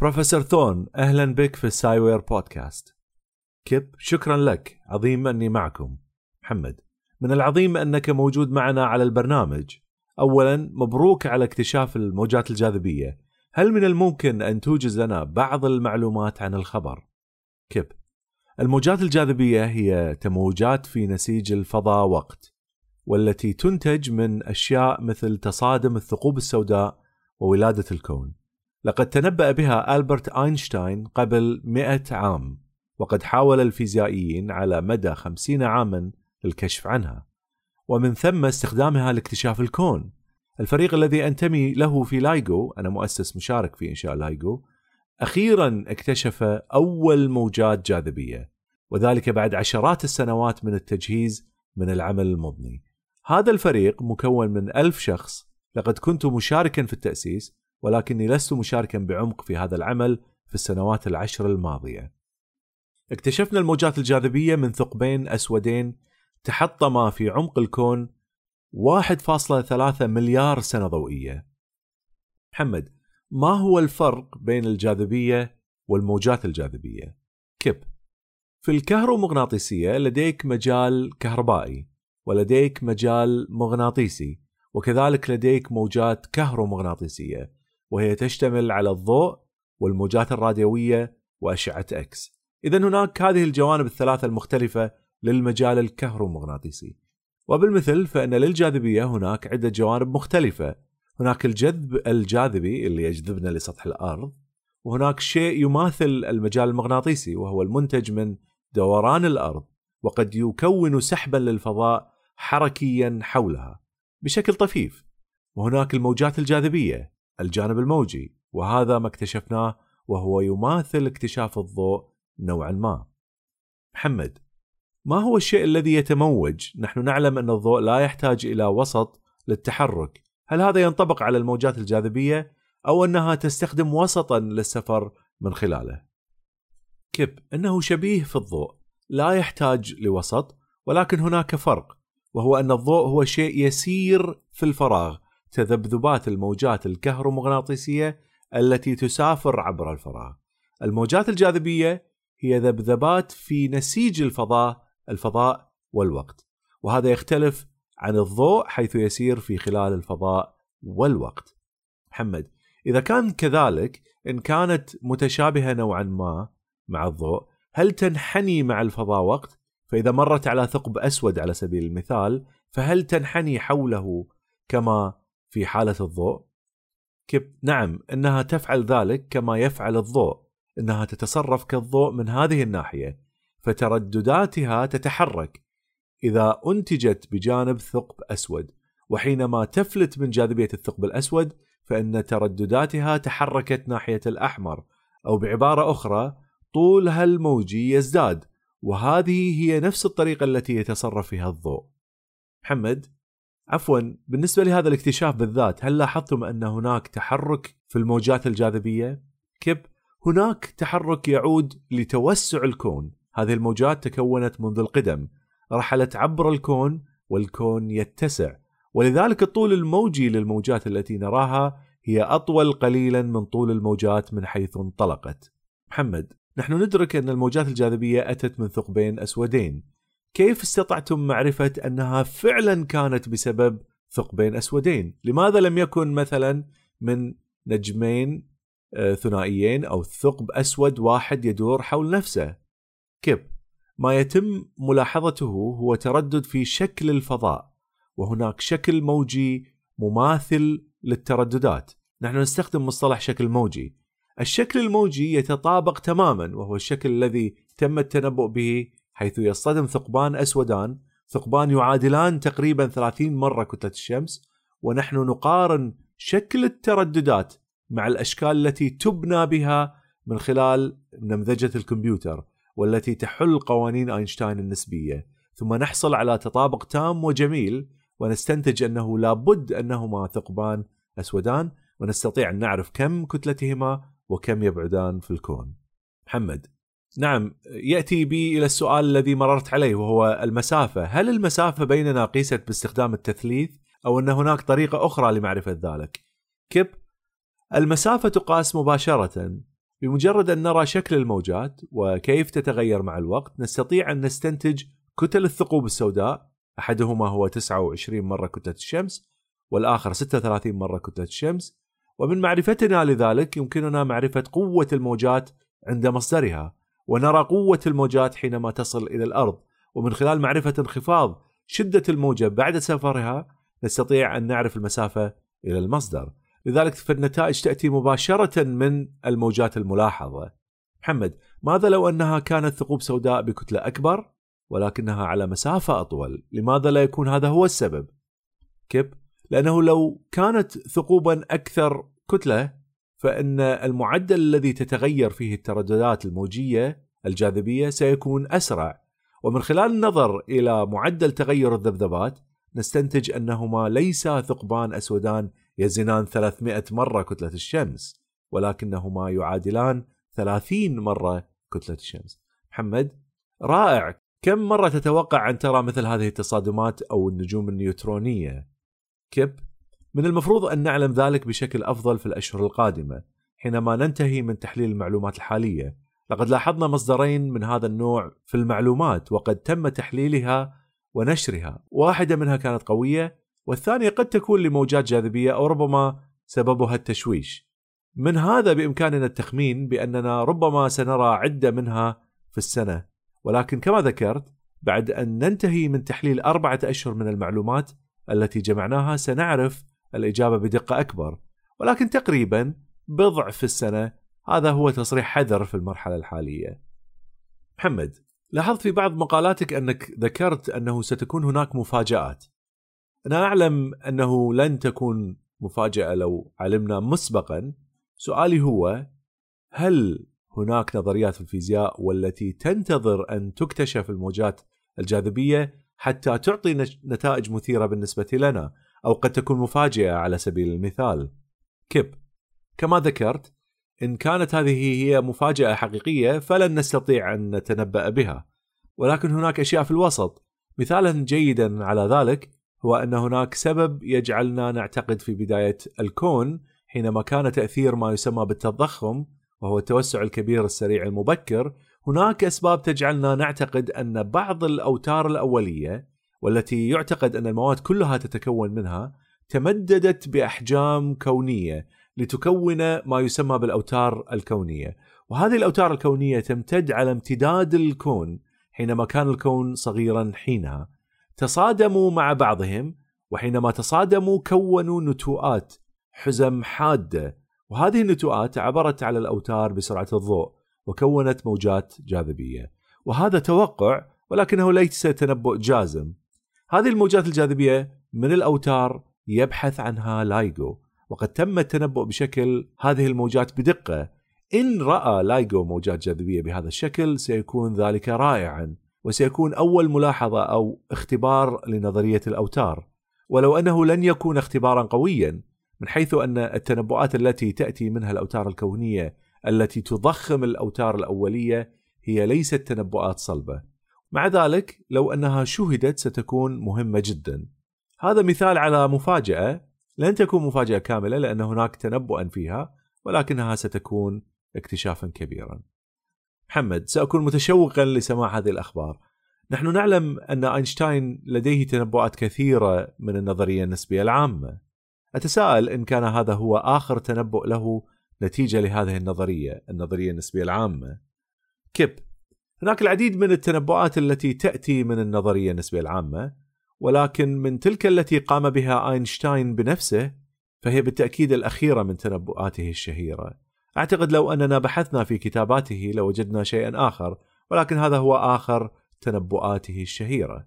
بروفيسور ثورن أهلا بك في ال SciWare Podcast كيب شكرا لك. عظيم أني معكم. محمد من العظيم أنك موجود معنا على البرنامج. أولا مبروك على اكتشاف الموجات الجاذبية. هل من الممكن أن توجز لنا بعض المعلومات عن الخبر؟ كيب الموجات الجاذبية هي تموجات في نسيج الفضاء وقت والتي تنتج من أشياء مثل تصادم الثقوب السوداء وولادة الكون. لقد تنبأ بها ألبرت أينشتاين قبل مئة عام وقد حاول الفيزيائيين على مدى خمسين عاما للكشف عنها ومن ثم استخدامها لاكتشاف الكون. الفريق الذي أنتمي له في LIGO أنا مؤسس مشارك في إنشاء LIGO أخيرا اكتشف أول موجات جاذبية وذلك بعد عشرات السنوات من التجهيز من العمل المضني. هذا الفريق مكون من ألف شخص لقد كنت مشاركا في التأسيس ولكني لست مشاركا بعمق في هذا العمل في السنوات العشر الماضية. اكتشفنا الموجات الجاذبية من ثقبين أسودين تحطما في عمق الكون 1.3 مليار سنة ضوئية. محمد ما هو الفرق بين الجاذبية والموجات الجاذبية؟ كيب. في الكهرومغناطيسية لديك مجال كهربائي ولديك مجال مغناطيسي وكذلك لديك موجات كهرومغناطيسية. وهي تشتمل على الضوء والموجات الراديوية وأشعة إكس إذا هناك هذه الجوانب الثلاثة المختلفة للمجال الكهرومغناطيسي. وبالمثل فإن للجاذبية هناك عدة جوانب مختلفة. هناك الجذب الجاذبي اللي يجذبنا لسطح الأرض وهناك شيء يماثل المجال المغناطيسي وهو المنتج من دوران الأرض وقد يكون سحبا للفضاء حركيا حولها بشكل طفيف. وهناك الموجات الجاذبية الجانب الموجي وهذا ما اكتشفناه وهو يماثل اكتشاف الضوء نوعا ما محمد ما هو الشيء الذي يتموج؟ نحن نعلم أن الضوء لا يحتاج إلى وسط للتحرك هل هذا ينطبق على الموجات الجاذبية أو أنها تستخدم وسطا للسفر من خلاله؟ كيب أنه شبيه في الضوء لا يحتاج لوسط ولكن هناك فرق وهو أن الضوء هو شيء يسير في الفراغ تذبذبات الموجات الكهرومغناطيسية التي تسافر عبر الفراغ الموجات الجاذبية هي ذبذبات في نسيج الفضاء الفضاء والوقت. وهذا يختلف عن الضوء حيث يسير في خلال الفضاء والوقت. محمد إذا كان كذلك إن كانت متشابهة نوعا ما مع الضوء هل تنحني مع الفضاء وقت؟ فإذا مرت على ثقب أسود على سبيل المثال فهل تنحني حوله كما في حالة الضوء؟ نعم إنها تفعل ذلك كما يفعل الضوء. إنها تتصرف كالضوء من هذه الناحية فتردداتها تتحرك. إذا أنتجت بجانب ثقب أسود وحينما تفلت من جاذبية الثقب الأسود فإن تردداتها تحركت ناحية الأحمر أو بعبارة أخرى طولها الموجي يزداد. وهذه هي نفس الطريقة التي يتصرف فيها الضوء. محمد؟ عفوا بالنسبة لهذا الاكتشاف بالذات هل لاحظتم أن هناك تحرك في الموجات الجاذبية؟ كيب هناك تحرك يعود لتوسع الكون. هذه الموجات تكونت منذ القدم رحلت عبر الكون والكون يتسع. ولذلك الطول الموجي للموجات التي نراها هي أطول قليلا من طول الموجات من حيث انطلقت. محمد نحن ندرك أن الموجات الجاذبية أتت من ثقبين أسودين. كيف استطعتم معرفة أنها فعلا كانت بسبب ثقبين أسودين؟ لماذا لم يكن مثلا من نجمين آه، ثنائيين أو ثقب أسود واحد يدور حول نفسه؟ كيف؟ ما يتم ملاحظته هو تردد في شكل الفضاء وهناك شكل موجي مماثل للترددات. نحن نستخدم مصطلح شكل موجي. الشكل الموجي يتطابق تماما وهو الشكل الذي تم التنبؤ به حيث يصطدم ثقبان أسودان. ثقبان يعادلان تقريبا 30 مرة كتلة الشمس. ونحن نقارن شكل الترددات مع الأشكال التي تبنى بها من خلال نمذجة الكمبيوتر والتي تحل قوانين أينشتاين النسبية. ثم نحصل على تطابق تام وجميل ونستنتج أنه لابد أنهما ثقبان أسودان ونستطيع أن نعرف كم كتلتهما وكم يبعدان في الكون. محمد. نعم يأتي بي إلى السؤال الذي مررت عليه وهو المسافة. هل المسافة بيننا قيست باستخدام التثليث أو أن هناك طريقة أخرى لمعرفة ذلك؟ كيب. المسافة تقاس مباشرة بمجرد أن نرى شكل الموجات وكيف تتغير مع الوقت نستطيع أن نستنتج كتل الثقوب السوداء. أحدهما هو 29 مرة كتلة الشمس والآخر 36 مرة كتلة الشمس. ومن معرفتنا لذلك يمكننا معرفة قوة الموجات عند مصدرها. ونرى قوة الموجات حينما تصل إلى الأرض. ومن خلال معرفة انخفاض شدة الموجة بعد سفرها نستطيع أن نعرف المسافة إلى المصدر. لذلك فالنتائج تأتي مباشرة من الموجات الملاحظة. محمد ماذا لو أنها كانت ثقوب سوداء بكتلة أكبر ولكنها على مسافة أطول؟ لماذا لا يكون هذا هو السبب؟ كيف لأنه لو كانت ثقوبا أكثر كتلة فإن المعدل الذي تتغير فيه الترددات الموجية الجاذبية سيكون أسرع. ومن خلال النظر إلى معدل تغير الذبذبات نستنتج أنهما ليسا ثقبان أسودان يزنان 300 مرة كتلة الشمس ولكنهما يعادلان 30 مرة كتلة الشمس. محمد رائع. كم مرة تتوقع أن ترى مثل هذه التصادمات أو النجوم النيوترونية؟ كيب. من المفروض أن نعلم ذلك بشكل أفضل في الأشهر القادمة حينما ننتهي من تحليل المعلومات الحالية. لقد لاحظنا مصدرين من هذا النوع في المعلومات وقد تم تحليلها ونشرها. واحدة منها كانت قوية والثانية قد تكون لموجات جاذبية أو ربما سببها التشويش. من هذا بإمكاننا التخمين بأننا ربما سنرى عدة منها في السنة. ولكن كما ذكرت بعد أن ننتهي من تحليل أربعة أشهر من المعلومات التي جمعناها سنعرف الإجابة بدقة أكبر. ولكن تقريبا بضع في السنة هذا هو تصريح حذر في المرحلة الحالية. محمد لاحظت في بعض مقالاتك أنك ذكرت أنه ستكون هناك مفاجآت. أنا أعلم أنه لن تكون مفاجأة لو علمنا مسبقا. سؤالي هو هل هناك نظريات في الفيزياء والتي تنتظر أن تكتشف الموجات الجاذبية حتى تعطي نتائج مثيرة بالنسبة لنا؟ أو قد تكون مفاجئة على سبيل المثال. كيب. كما ذكرت إن كانت هذه هي مفاجأة حقيقية فلن نستطيع أن نتنبأ بها. ولكن هناك أشياء في الوسط. مثالا جيدا على ذلك هو أن هناك سبب يجعلنا نعتقد في بداية الكون حينما كان تأثير ما يسمى بالتضخم وهو التوسع الكبير السريع المبكر هناك أسباب تجعلنا نعتقد أن بعض الأوتار الأولية والتي يعتقد أن المواد كلها تتكون منها تمددت بأحجام كونية لتكون ما يسمى بالأوتار الكونية. وهذه الأوتار الكونية تمتد على امتداد الكون حينما كان الكون صغيرا حينها. تصادموا مع بعضهم وحينما تصادموا كونوا نتوءات حزم حادة. وهذه النتوءات عبرت على الأوتار بسرعة الضوء وكونت موجات جاذبية. وهذا توقع ولكنه ليس تنبؤ جازم. هذه الموجات الجاذبية من الأوتار يبحث عنها لايجو وقد تم التنبؤ بشكل هذه الموجات بدقة إن رأى لايجو موجات جاذبية بهذا الشكل سيكون ذلك رائعا وسيكون أول ملاحظة أو اختبار لنظرية الأوتار ولو أنه لن يكون اختبارا قويا من حيث أن التنبؤات التي تأتي منها الأوتار الكونية التي تضخم الأوتار الأولية هي ليست تنبؤات صلبة. مع ذلك لو أنها شهدت ستكون مهمة جدا. هذا مثال على مفاجأة لن تكون مفاجأة كاملة لأن هناك تنبؤا فيها ولكنها ستكون اكتشافا كبيرا. محمد سأكون متشوقا لسماع هذه الأخبار. نحن نعلم أن أينشتاين لديه تنبؤات كثيرة من النظرية النسبية العامة. أتساءل إن كان هذا هو آخر تنبؤ له نتيجة لهذه النظرية النظرية النسبية العامة كيب هناك العديد من التنبؤات التي تأتي من النظرية النسبية العامة ولكن من تلك التي قام بها أينشتاين بنفسه فهي بالتأكيد الأخيرة من تنبؤاته الشهيرة. أعتقد لو أننا بحثنا في كتاباته لوجدنا شيئا آخر ولكن هذا هو آخر تنبؤاته الشهيرة.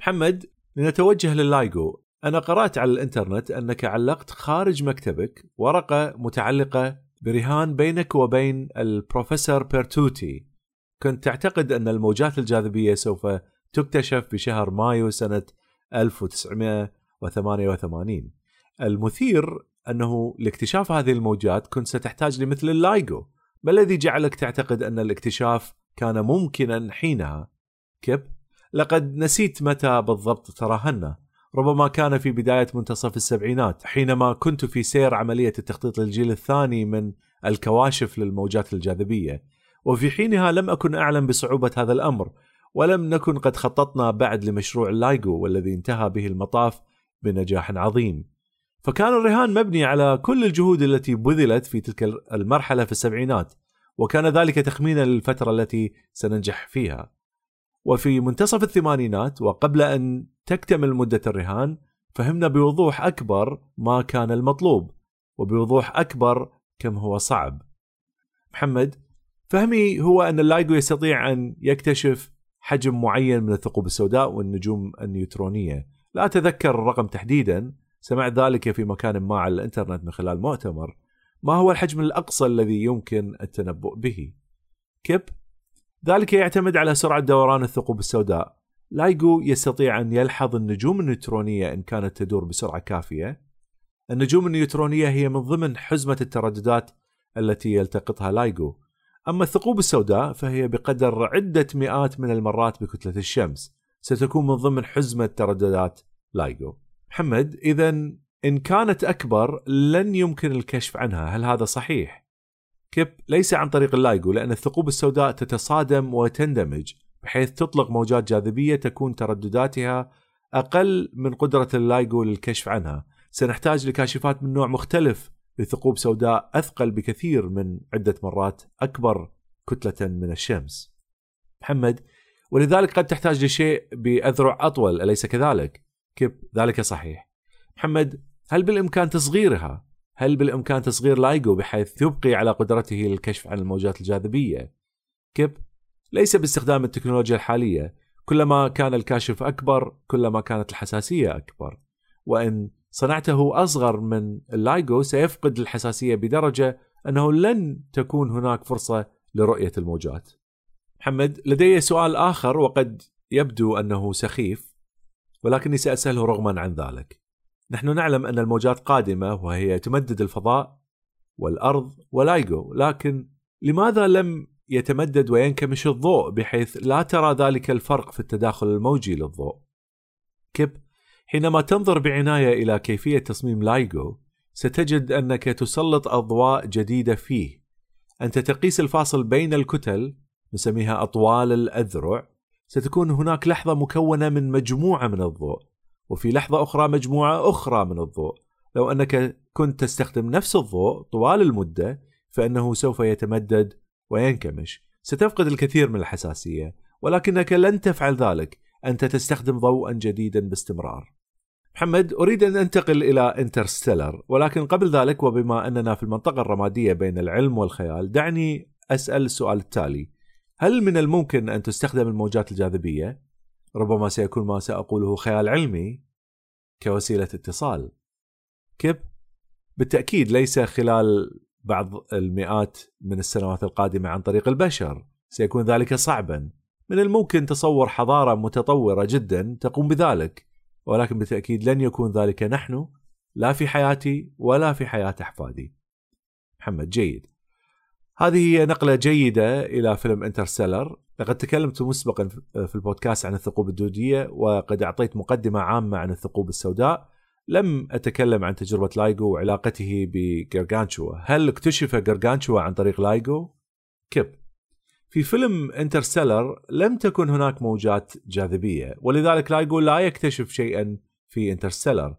محمد لنتوجه لل LIGO أنا قرأت على الإنترنت أنك علقت خارج مكتبك ورقة متعلقة برهان بينك وبين البروفيسور بيرتوتي. كنت تعتقد أن الموجات الجاذبية سوف تكتشف بشهر مايو سنة 1988 المثير أنه لاكتشاف هذه الموجات كنت ستحتاج لمثل ال LIGO. ما الذي جعلك تعتقد أن الاكتشاف كان ممكنا حينها؟ كيف؟ لقد نسيت متى بالضبط تراهنا. ربما كان في بداية منتصف السبعينات حينما كنت في سير عملية التخطيط للجيل الثاني من الكواشف للموجات الجاذبية. وفي حينها لم أكن أعلم بصعوبة هذا الأمر ولم نكن قد خططنا بعد لمشروع اللايجو والذي انتهى به المطاف بنجاح عظيم. فكان الرهان مبني على كل الجهود التي بذلت في تلك المرحلة في السبعينات وكان ذلك تخمينا للفترة التي سننجح فيها. وفي منتصف الثمانينات وقبل أن تكتمل مدة الرهان فهمنا بوضوح أكبر ما كان المطلوب وبوضوح أكبر كم هو صعب. محمد فهمي هو أن اللايجو يستطيع أن يكتشف حجم معين من الثقوب السوداء والنجوم النيوترونية. لا أتذكر الرقم تحديدا. سمعت ذلك في مكان ما على الإنترنت من خلال مؤتمر. ما هو الحجم الأقصى الذي يمكن التنبؤ به؟ كيب. ذلك يعتمد على سرعة دوران الثقوب السوداء. LIGO يستطيع أن يلحظ النجوم النيوترونية إن كانت تدور بسرعة كافية. النجوم النيوترونية هي من ضمن حزمة الترددات التي يلتقطها LIGO. أما الثقوب السوداء فهي بقدر عدة مئات من المرات بكتلة الشمس. ستكون من ضمن حزمة ترددات LIGO. محمد إذا إن كانت أكبر لن يمكن الكشف عنها. هل هذا صحيح؟ كيب ليس عن طريق ال LIGO لأن الثقوب السوداء تتصادم وتندمج بحيث تطلق موجات جاذبية تكون تردداتها أقل من قدرة ال LIGO للكشف عنها. سنحتاج لكاشفات من نوع مختلف لثقوب سوداء أثقل بكثير من عدة مرات أكبر كتلة من الشمس محمد ولذلك قد تحتاج لشيء بأذرع أطول أليس كذلك؟ كيف ذلك صحيح محمد هل بالإمكان تصغيرها؟ هل بالإمكان تصغير لايجو بحيث يبقي على قدرته للكشف عن الموجات الجاذبية؟ كيف؟ ليس باستخدام التكنولوجيا الحالية كلما كان الكاشف أكبر كلما كانت الحساسية أكبر وإن صنعته أصغر من اللايجو سيفقد الحساسية بدرجة أنه لن تكون هناك فرصة لرؤية الموجات. محمد لدي سؤال آخر وقد يبدو أنه سخيف ولكني سأسأله رغما عن ذلك. نحن نعلم أن الموجات قادمة وهي تمدد الفضاء والأرض ولايجو لكن لماذا لم يتمدد وينكمش الضوء بحيث لا ترى ذلك الفرق في التداخل الموجي للضوء؟ كيب. حينما تنظر بعناية إلى كيفية تصميم لايجو ستجد أنك تسلط أضواء جديدة فيه. أنت تقيس الفاصل بين الكتل نسميها أطوال الأذرع. ستكون هناك لحظة مكونة من مجموعة من الضوء وفي لحظة أخرى مجموعة أخرى من الضوء. لو أنك كنت تستخدم نفس الضوء طوال المدة فإنه سوف يتمدد وينكمش. ستفقد الكثير من الحساسية ولكنك لن تفعل ذلك. أنت تستخدم ضوءا جديدا باستمرار. محمد أريد أن أنتقل إلى انترستيلر ولكن قبل ذلك وبما أننا في المنطقة الرمادية بين العلم والخيال دعني أسأل السؤال التالي. هل من الممكن أن تستخدم الموجات الجاذبية؟ ربما سيكون ما سأقوله خيال علمي كوسيلة اتصال. كيف؟ بالتأكيد ليس خلال بعض المئات من السنوات القادمة عن طريق البشر. سيكون ذلك صعبا. من الممكن تصور حضارة متطورة جدا تقوم بذلك. ولكن بالتأكيد لن يكون ذلك نحن لا في حياتي ولا في حياة أحفادي. محمد جيد. هذه هي نقلة جيدة إلى فيلم Interstellar. لقد تكلمت مسبقا في البودكاست عن الثقوب الدودية وقد أعطيت مقدمة عامة عن الثقوب السوداء. لم أتكلم عن تجربة LIGO وعلاقته ب Gargantua هل اكتشف Gargantua عن طريق LIGO؟ كيب. في فيلم Interstellar لم تكن هناك موجات جاذبية ولذلك LIGO لا يكتشف شيئا في Interstellar.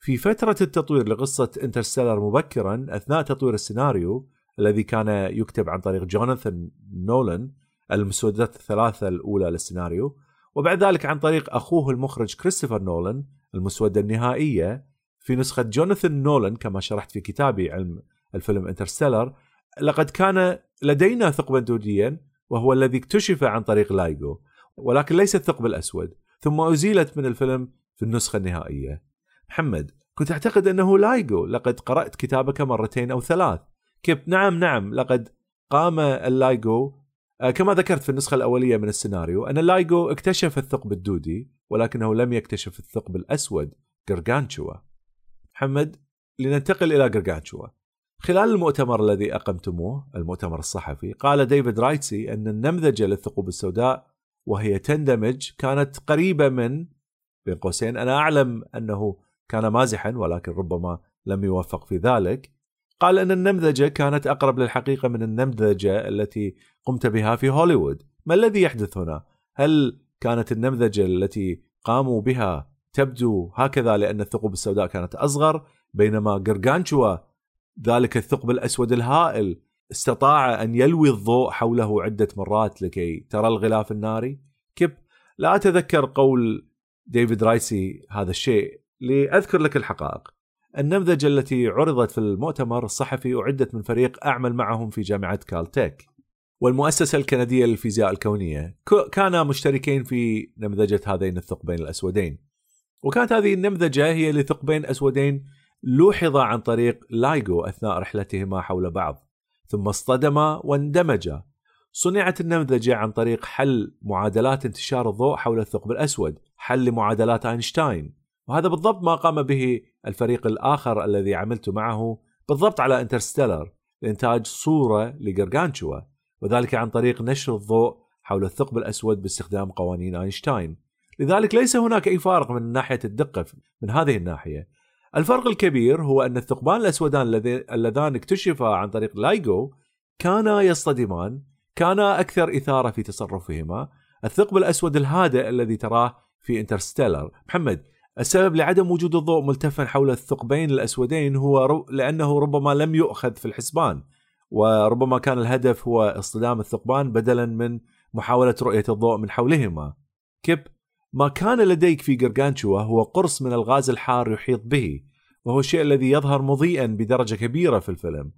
في فترة التطوير لقصة Interstellar مبكرا أثناء تطوير السيناريو الذي كان يكتب عن طريق جوناثان نولان المسودات الثلاثة الأولى للسيناريو وبعد ذلك عن طريق أخوه المخرج كريستوفر نولان المسودة النهائية في نسخة جوناثان نولان كما شرحت في كتابي علم الفيلم Interstellar. لقد كان لدينا ثقبا دوديا وهو الذي اكتشف عن طريق LIGO ولكن ليس الثقب الأسود. ثم أزيلت من الفيلم في النسخة النهائية. محمد كنت أعتقد أنه LIGO لقد قرأت كتابك مرتين أو ثلاث. كيب. نعم نعم لقد قام ال LIGO. آه، كما ذكرت في النسخة الأولية من السيناريو أن ال LIGO اكتشف الثقب الدودي ولكنه لم يكتشف الثقب الأسود جرجانشوا. محمد لننتقل إلى جرجانشوا. خلال المؤتمر الذي أقمتموه المؤتمر الصحفي قال ديفيد رايتسي أن النمذجة للثقوب السوداء وهي تندمج كانت قريبة من بين قوسين أنا أعلم أنه كان مازحا ولكن ربما لم يوفق في ذلك قال أن النمذجة كانت أقرب للحقيقة من النمذجة التي قمت بها في هوليوود ما الذي يحدث هنا؟ هل كانت النمذجة التي قاموا بها تبدو هكذا لأن الثقوب السوداء كانت أصغر بينما جرجانشوا ذلك الثقب الأسود الهائل. استطاع أن يلوي الضوء حوله عدة مرات لكي ترى الغلاف الناري. كيف لا أتذكر قول ديفيد رايسي هذا الشيء. لأذكر لك الحقائق. النمذجة التي عرضت في المؤتمر الصحفي أعدت من فريق أعمل معهم في جامعة كالتيك والمؤسسة الكندية للفيزياء الكونية. كانا مشتركين في نمذجة هذين الثقبين الأسودين. وكانت هذه النمذجة هي لثقبين أسودين لوحظا عن طريق لايغو أثناء رحلتهما حول بعض ثم اصطدما واندمجا. صنعت النمذجة عن طريق حل معادلات انتشار الضوء حول الثقب الأسود حل لمعادلات أينشتاين. وهذا بالضبط ما قام به الفريق الآخر الذي عملت معه بالضبط على Interstellar لإنتاج صورة ل Gargantua وذلك عن طريق نشر الضوء حول الثقب الأسود باستخدام قوانين أينشتاين. لذلك ليس هناك أي فارق من ناحية الدقة من هذه الناحية. الفرق الكبير هو أن الثقبان الأسودان اللذان اكتشفا عن طريق LIGO كانا يصطدمان كانا أكثر إثارة في تصرفهما. الثقب الأسود الهادئ الذي تراه في Interstellar. محمد السبب لعدم وجود الضوء ملتفا حول الثقبين الأسودين هو لأنه ربما لم يؤخذ في الحسبان وربما كان الهدف هو اصطدام الثقبان بدلا من محاولة رؤية الضوء من حولهما. كيب ما كان لديك في جرجانشوا هو قرص من الغاز الحار يحيط به وهو الشيء الذي يظهر مضيئا بدرجة كبيرة في الفيلم.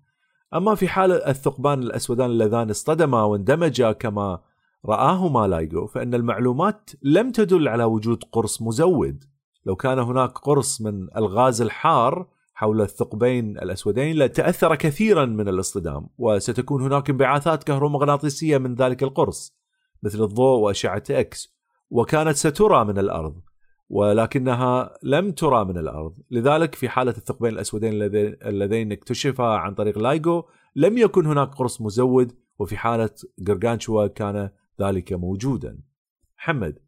أما في حال الثقبان الأسودان اللذان اصطدما واندمجا كما رآهما LIGO فإن المعلومات لم تدل على وجود قرص مزود. لو كان هناك قرص من الغاز الحار حول الثقبين الأسودين لتأثر كثيرا من الاصطدام وستكون هناك انبعاثات كهرومغناطيسية من ذلك القرص مثل الضوء وأشعة إكس. وكانت سترى من الأرض ولكنها لم ترى من الأرض. لذلك في حالة الثقبين الأسودين اللذين اكتشفا عن طريق LIGO لم يكن هناك قرص مزود وفي حالة جرجانشوا كان ذلك موجودا. محمد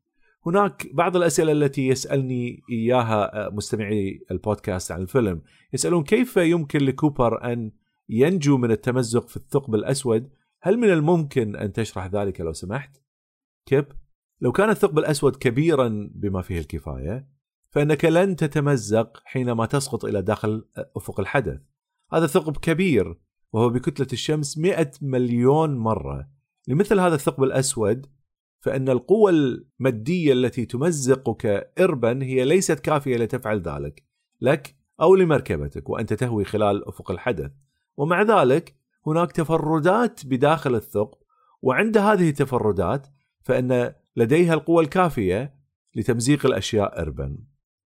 هناك بعض الأسئلة التي يسألني إياها مستمعي البودكاست عن الفيلم. يسألون كيف يمكن لكوبر أن ينجو من التمزق في الثقب الأسود؟ هل من الممكن أن تشرح ذلك لو سمحت؟ كيب؟ لو كان الثقب الأسود كبيرا بما فيه الكفاية فإنك لن تتمزق حينما تسقط إلى داخل أفق الحدث. هذا الثقب كبير وهو بكتلة الشمس 100 مليون مرة. لمثل هذا الثقب الأسود فإن القوة المادية التي تمزقك إربا هي ليست كافية لتفعل ذلك. لك أو لمركبتك وأنت تهوي خلال أفق الحدث. ومع ذلك هناك تفردات بداخل الثقب وعند هذه التفردات فإن لديها القوة الكافية لتمزيق الأشياء إربا.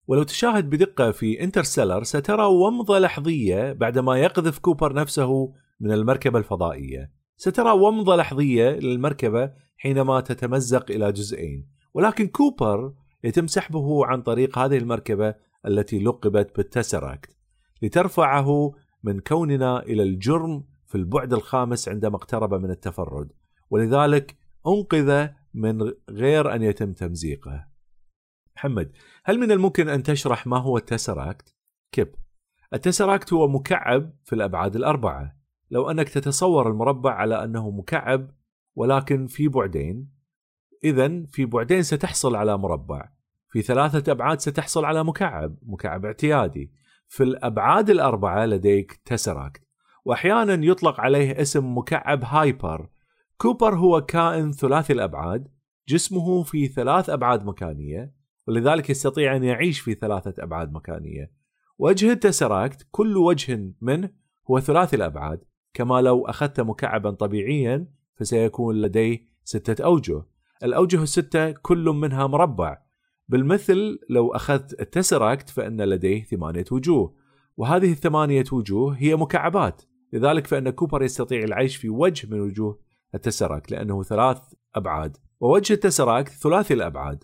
ولو تشاهد بدقة في Interstellar سترى ومضة لحظية بعدما يقذف كوبر نفسه من المركبة الفضائية. سترى ومضة لحظية للمركبة حينما تتمزق إلى جزئين. ولكن كوبر يتم سحبه عن طريق هذه المركبة التي لقبت بال tesseract لترفعه من كوننا إلى الجرم في البعد الخامس عندما اقترب من التفرد. ولذلك أنقذ من غير أن يتم تمزيقه محمد هل من الممكن أن تشرح ما هو ال tesseract؟ كيب. ال tesseract هو مكعب في الأبعاد الأربعة. لو أنك تتصور المربع على أنه مكعب ولكن في بعدين إذا في بعدين ستحصل على مربع. في ثلاثة أبعاد ستحصل على مكعب مكعب اعتيادي. في الأبعاد الأربعة لديك tesseract. وأحيانا يطلق عليه اسم مكعب hyper. كوبر هو كائن ثلاثي الأبعاد جسمه في ثلاث أبعاد مكانية ولذلك يستطيع أن يعيش في ثلاثة أبعاد مكانية. وجه التسراكت كل وجه منه هو ثلاثي الأبعاد كما لو أخذت مكعبا طبيعيا فسيكون لديه ستة أوجه. الأوجه الستة كل منها مربع. بالمثل لو أخذت التسراكت فإن لديه ثمانية وجوه وهذه الثمانية وجوه هي مكعبات لذلك فإن كوبر يستطيع العيش في وجه من وجوه ال tesseract لأنه ثلاث أبعاد. ووجه ال tesseract ثلاثي الأبعاد.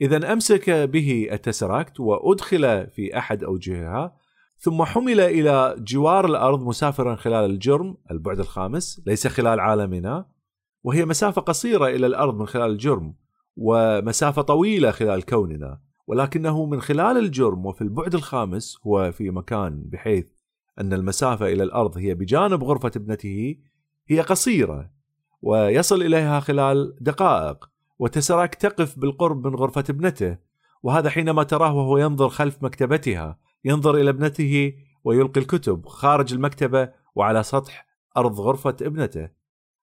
إذا أمسك به ال tesseract وأدخل في أحد أوجهها ثم حمل إلى جوار الأرض مسافرا خلال الجرم البعد الخامس ليس خلال عالمنا. وهي مسافة قصيرة إلى الأرض من خلال الجرم ومسافة طويلة خلال كوننا. ولكنه من خلال الجرم وفي البعد الخامس هو في مكان بحيث أن المسافة إلى الأرض هي بجانب غرفة ابنته هي قصيرة. ويصل إليها خلال دقائق وتسراك تقف بالقرب من غرفة ابنته وهذا حينما تراه وهو ينظر خلف مكتبتها ينظر إلى ابنته ويلقي الكتب خارج المكتبة وعلى سطح أرض غرفة ابنته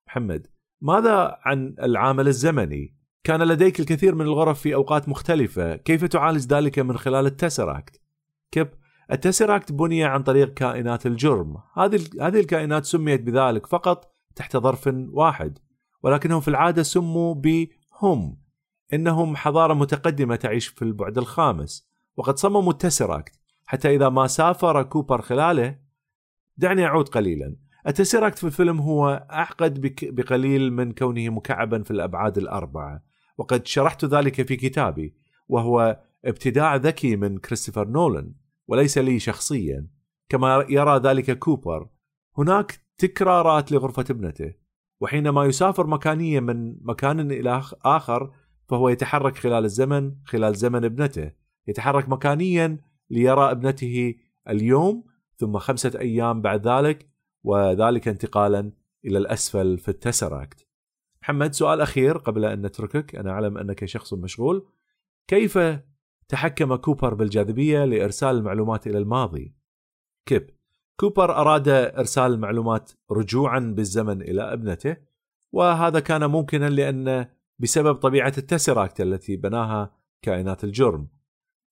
محمد ماذا عن العامل الزمني؟ كان لديك الكثير من الغرف في أوقات مختلفة كيف تعالج ذلك من خلال التسراكت؟ كيب ال tesseract بني عن طريق كائنات الجرم هذه هذه الكائنات سميت بذلك فقط تحت ظرف واحد ولكنهم في العادة سموا بهم إنهم حضارة متقدمة تعيش في البعد الخامس وقد صمموا ال tesseract حتى إذا ما سافر كوبر خلاله. دعني أعود قليلا. ال tesseract في الفيلم هو أعقد بقليل من كونه مكعبا في الأبعاد الأربعة وقد شرحت ذلك في كتابي وهو ابتداع ذكي من كريستوفر نولان وليس لي شخصيا كما يرى ذلك كوبر. هناك تكرارات لغرفة ابنته وحينما يسافر مكانيا من مكان إلى آخر فهو يتحرك خلال الزمن خلال زمن ابنته. يتحرك مكانيا ليرى ابنته اليوم ثم خمسة أيام بعد ذلك وذلك انتقالا إلى الأسفل في التسراكت محمد سؤال أخير قبل أن نتركك. أنا أعلم أنك شخص مشغول. كيف تحكم كوبر بالجاذبية لإرسال المعلومات إلى الماضي؟ كيب. كوبر أراد إرسال المعلومات رجوعا بالزمن إلى ابنته وهذا كان ممكنا لأن بسبب طبيعة ال tesseract التي بناها كائنات الجرم.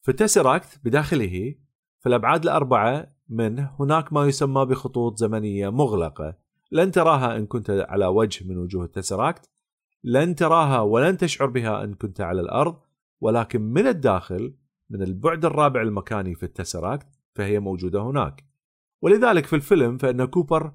في ال tesseract بداخله في الأبعاد الأربعة منه هناك ما يسمى بخطوط زمنية مغلقة. لن تراها إن كنت على وجه من وجوه التسراكت لن تراها ولن تشعر بها إن كنت على الأرض ولكن من الداخل من البعد الرابع المكاني في التسراكت فهي موجودة هناك. ولذلك في الفيلم فإن كوبر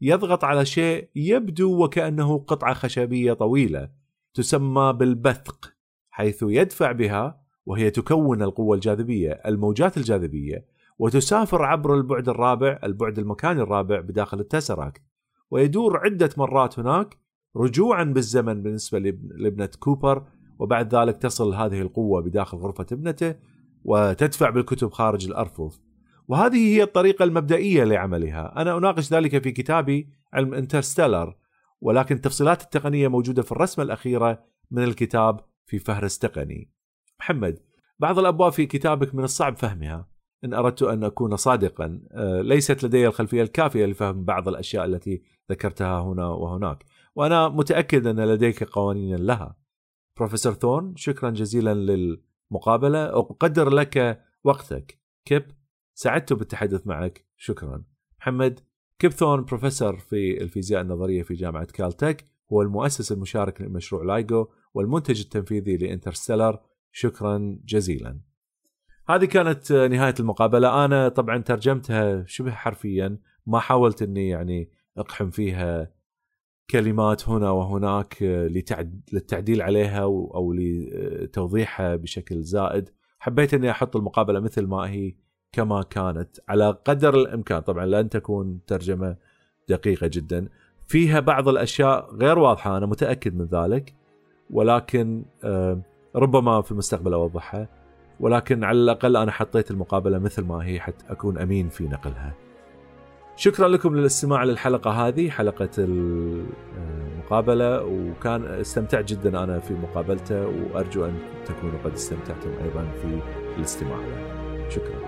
يضغط على شيء يبدو وكأنه قطعة خشبية طويلة تسمى بالبثق حيث يدفع بها وهي تكون القوة الجاذبية الموجات الجاذبية وتسافر عبر البعد الرابع البعد المكاني الرابع بداخل ال tesseract ويدور عدة مرات هناك رجوعا بالزمن بالنسبة لابنة كوبر وبعد ذلك تصل هذه القوة بداخل غرفة ابنته وتدفع بالكتب خارج الأرفف. وهذه هي الطريقة المبدئية لعملها. أنا أناقش ذلك في كتابي علم Interstellar ولكن التفصيلات التقنية موجودة في الرسمة الأخيرة من الكتاب في فهرس تقني محمد بعض الأبواب في كتابك من الصعب فهمها. إن أردت أن أكون صادقا آه، ليست لدي الخلفية الكافية لفهم بعض الأشياء التي ذكرتها هنا وهناك. وأنا متأكد أن لديك قوانين لها. بروفيسور ثورن شكرا جزيلا للمقابلة. أقدر لك وقتك. كيب. سعدت بالتحدث معك. شكرا. محمد كيب ثورن بروفيسور في الفيزياء النظرية في جامعة كالتك؟ هو المؤسس المشارك لمشروع لايجو والمنتج التنفيذي لإنترستيلر. شكرا جزيلا. هذه كانت نهاية المقابلة. أنا طبعا ترجمتها شبه حرفيا. ما حاولت أني يعني أقحم فيها كلمات هنا وهناك للتعديل عليها أو لتوضيحها بشكل زائد. حبيت أني أحط المقابلة مثل ما هي. كما كانت على قدر الإمكان. طبعا لن تكون ترجمة دقيقة جدا. فيها بعض الأشياء غير واضحة أنا متأكد من ذلك. ولكن آه، ربما في المستقبل أوضحها. ولكن على الأقل أنا حطيت المقابلة مثل ما هي حتى أكون أمين في نقلها. شكرا لكم للاستماع للحلقة هذه حلقة المقابلة وكان استمتعت جدا أنا في مقابلته وأرجو أن تكونوا قد استمتعتم أيضا في الاستماع. له شكرا.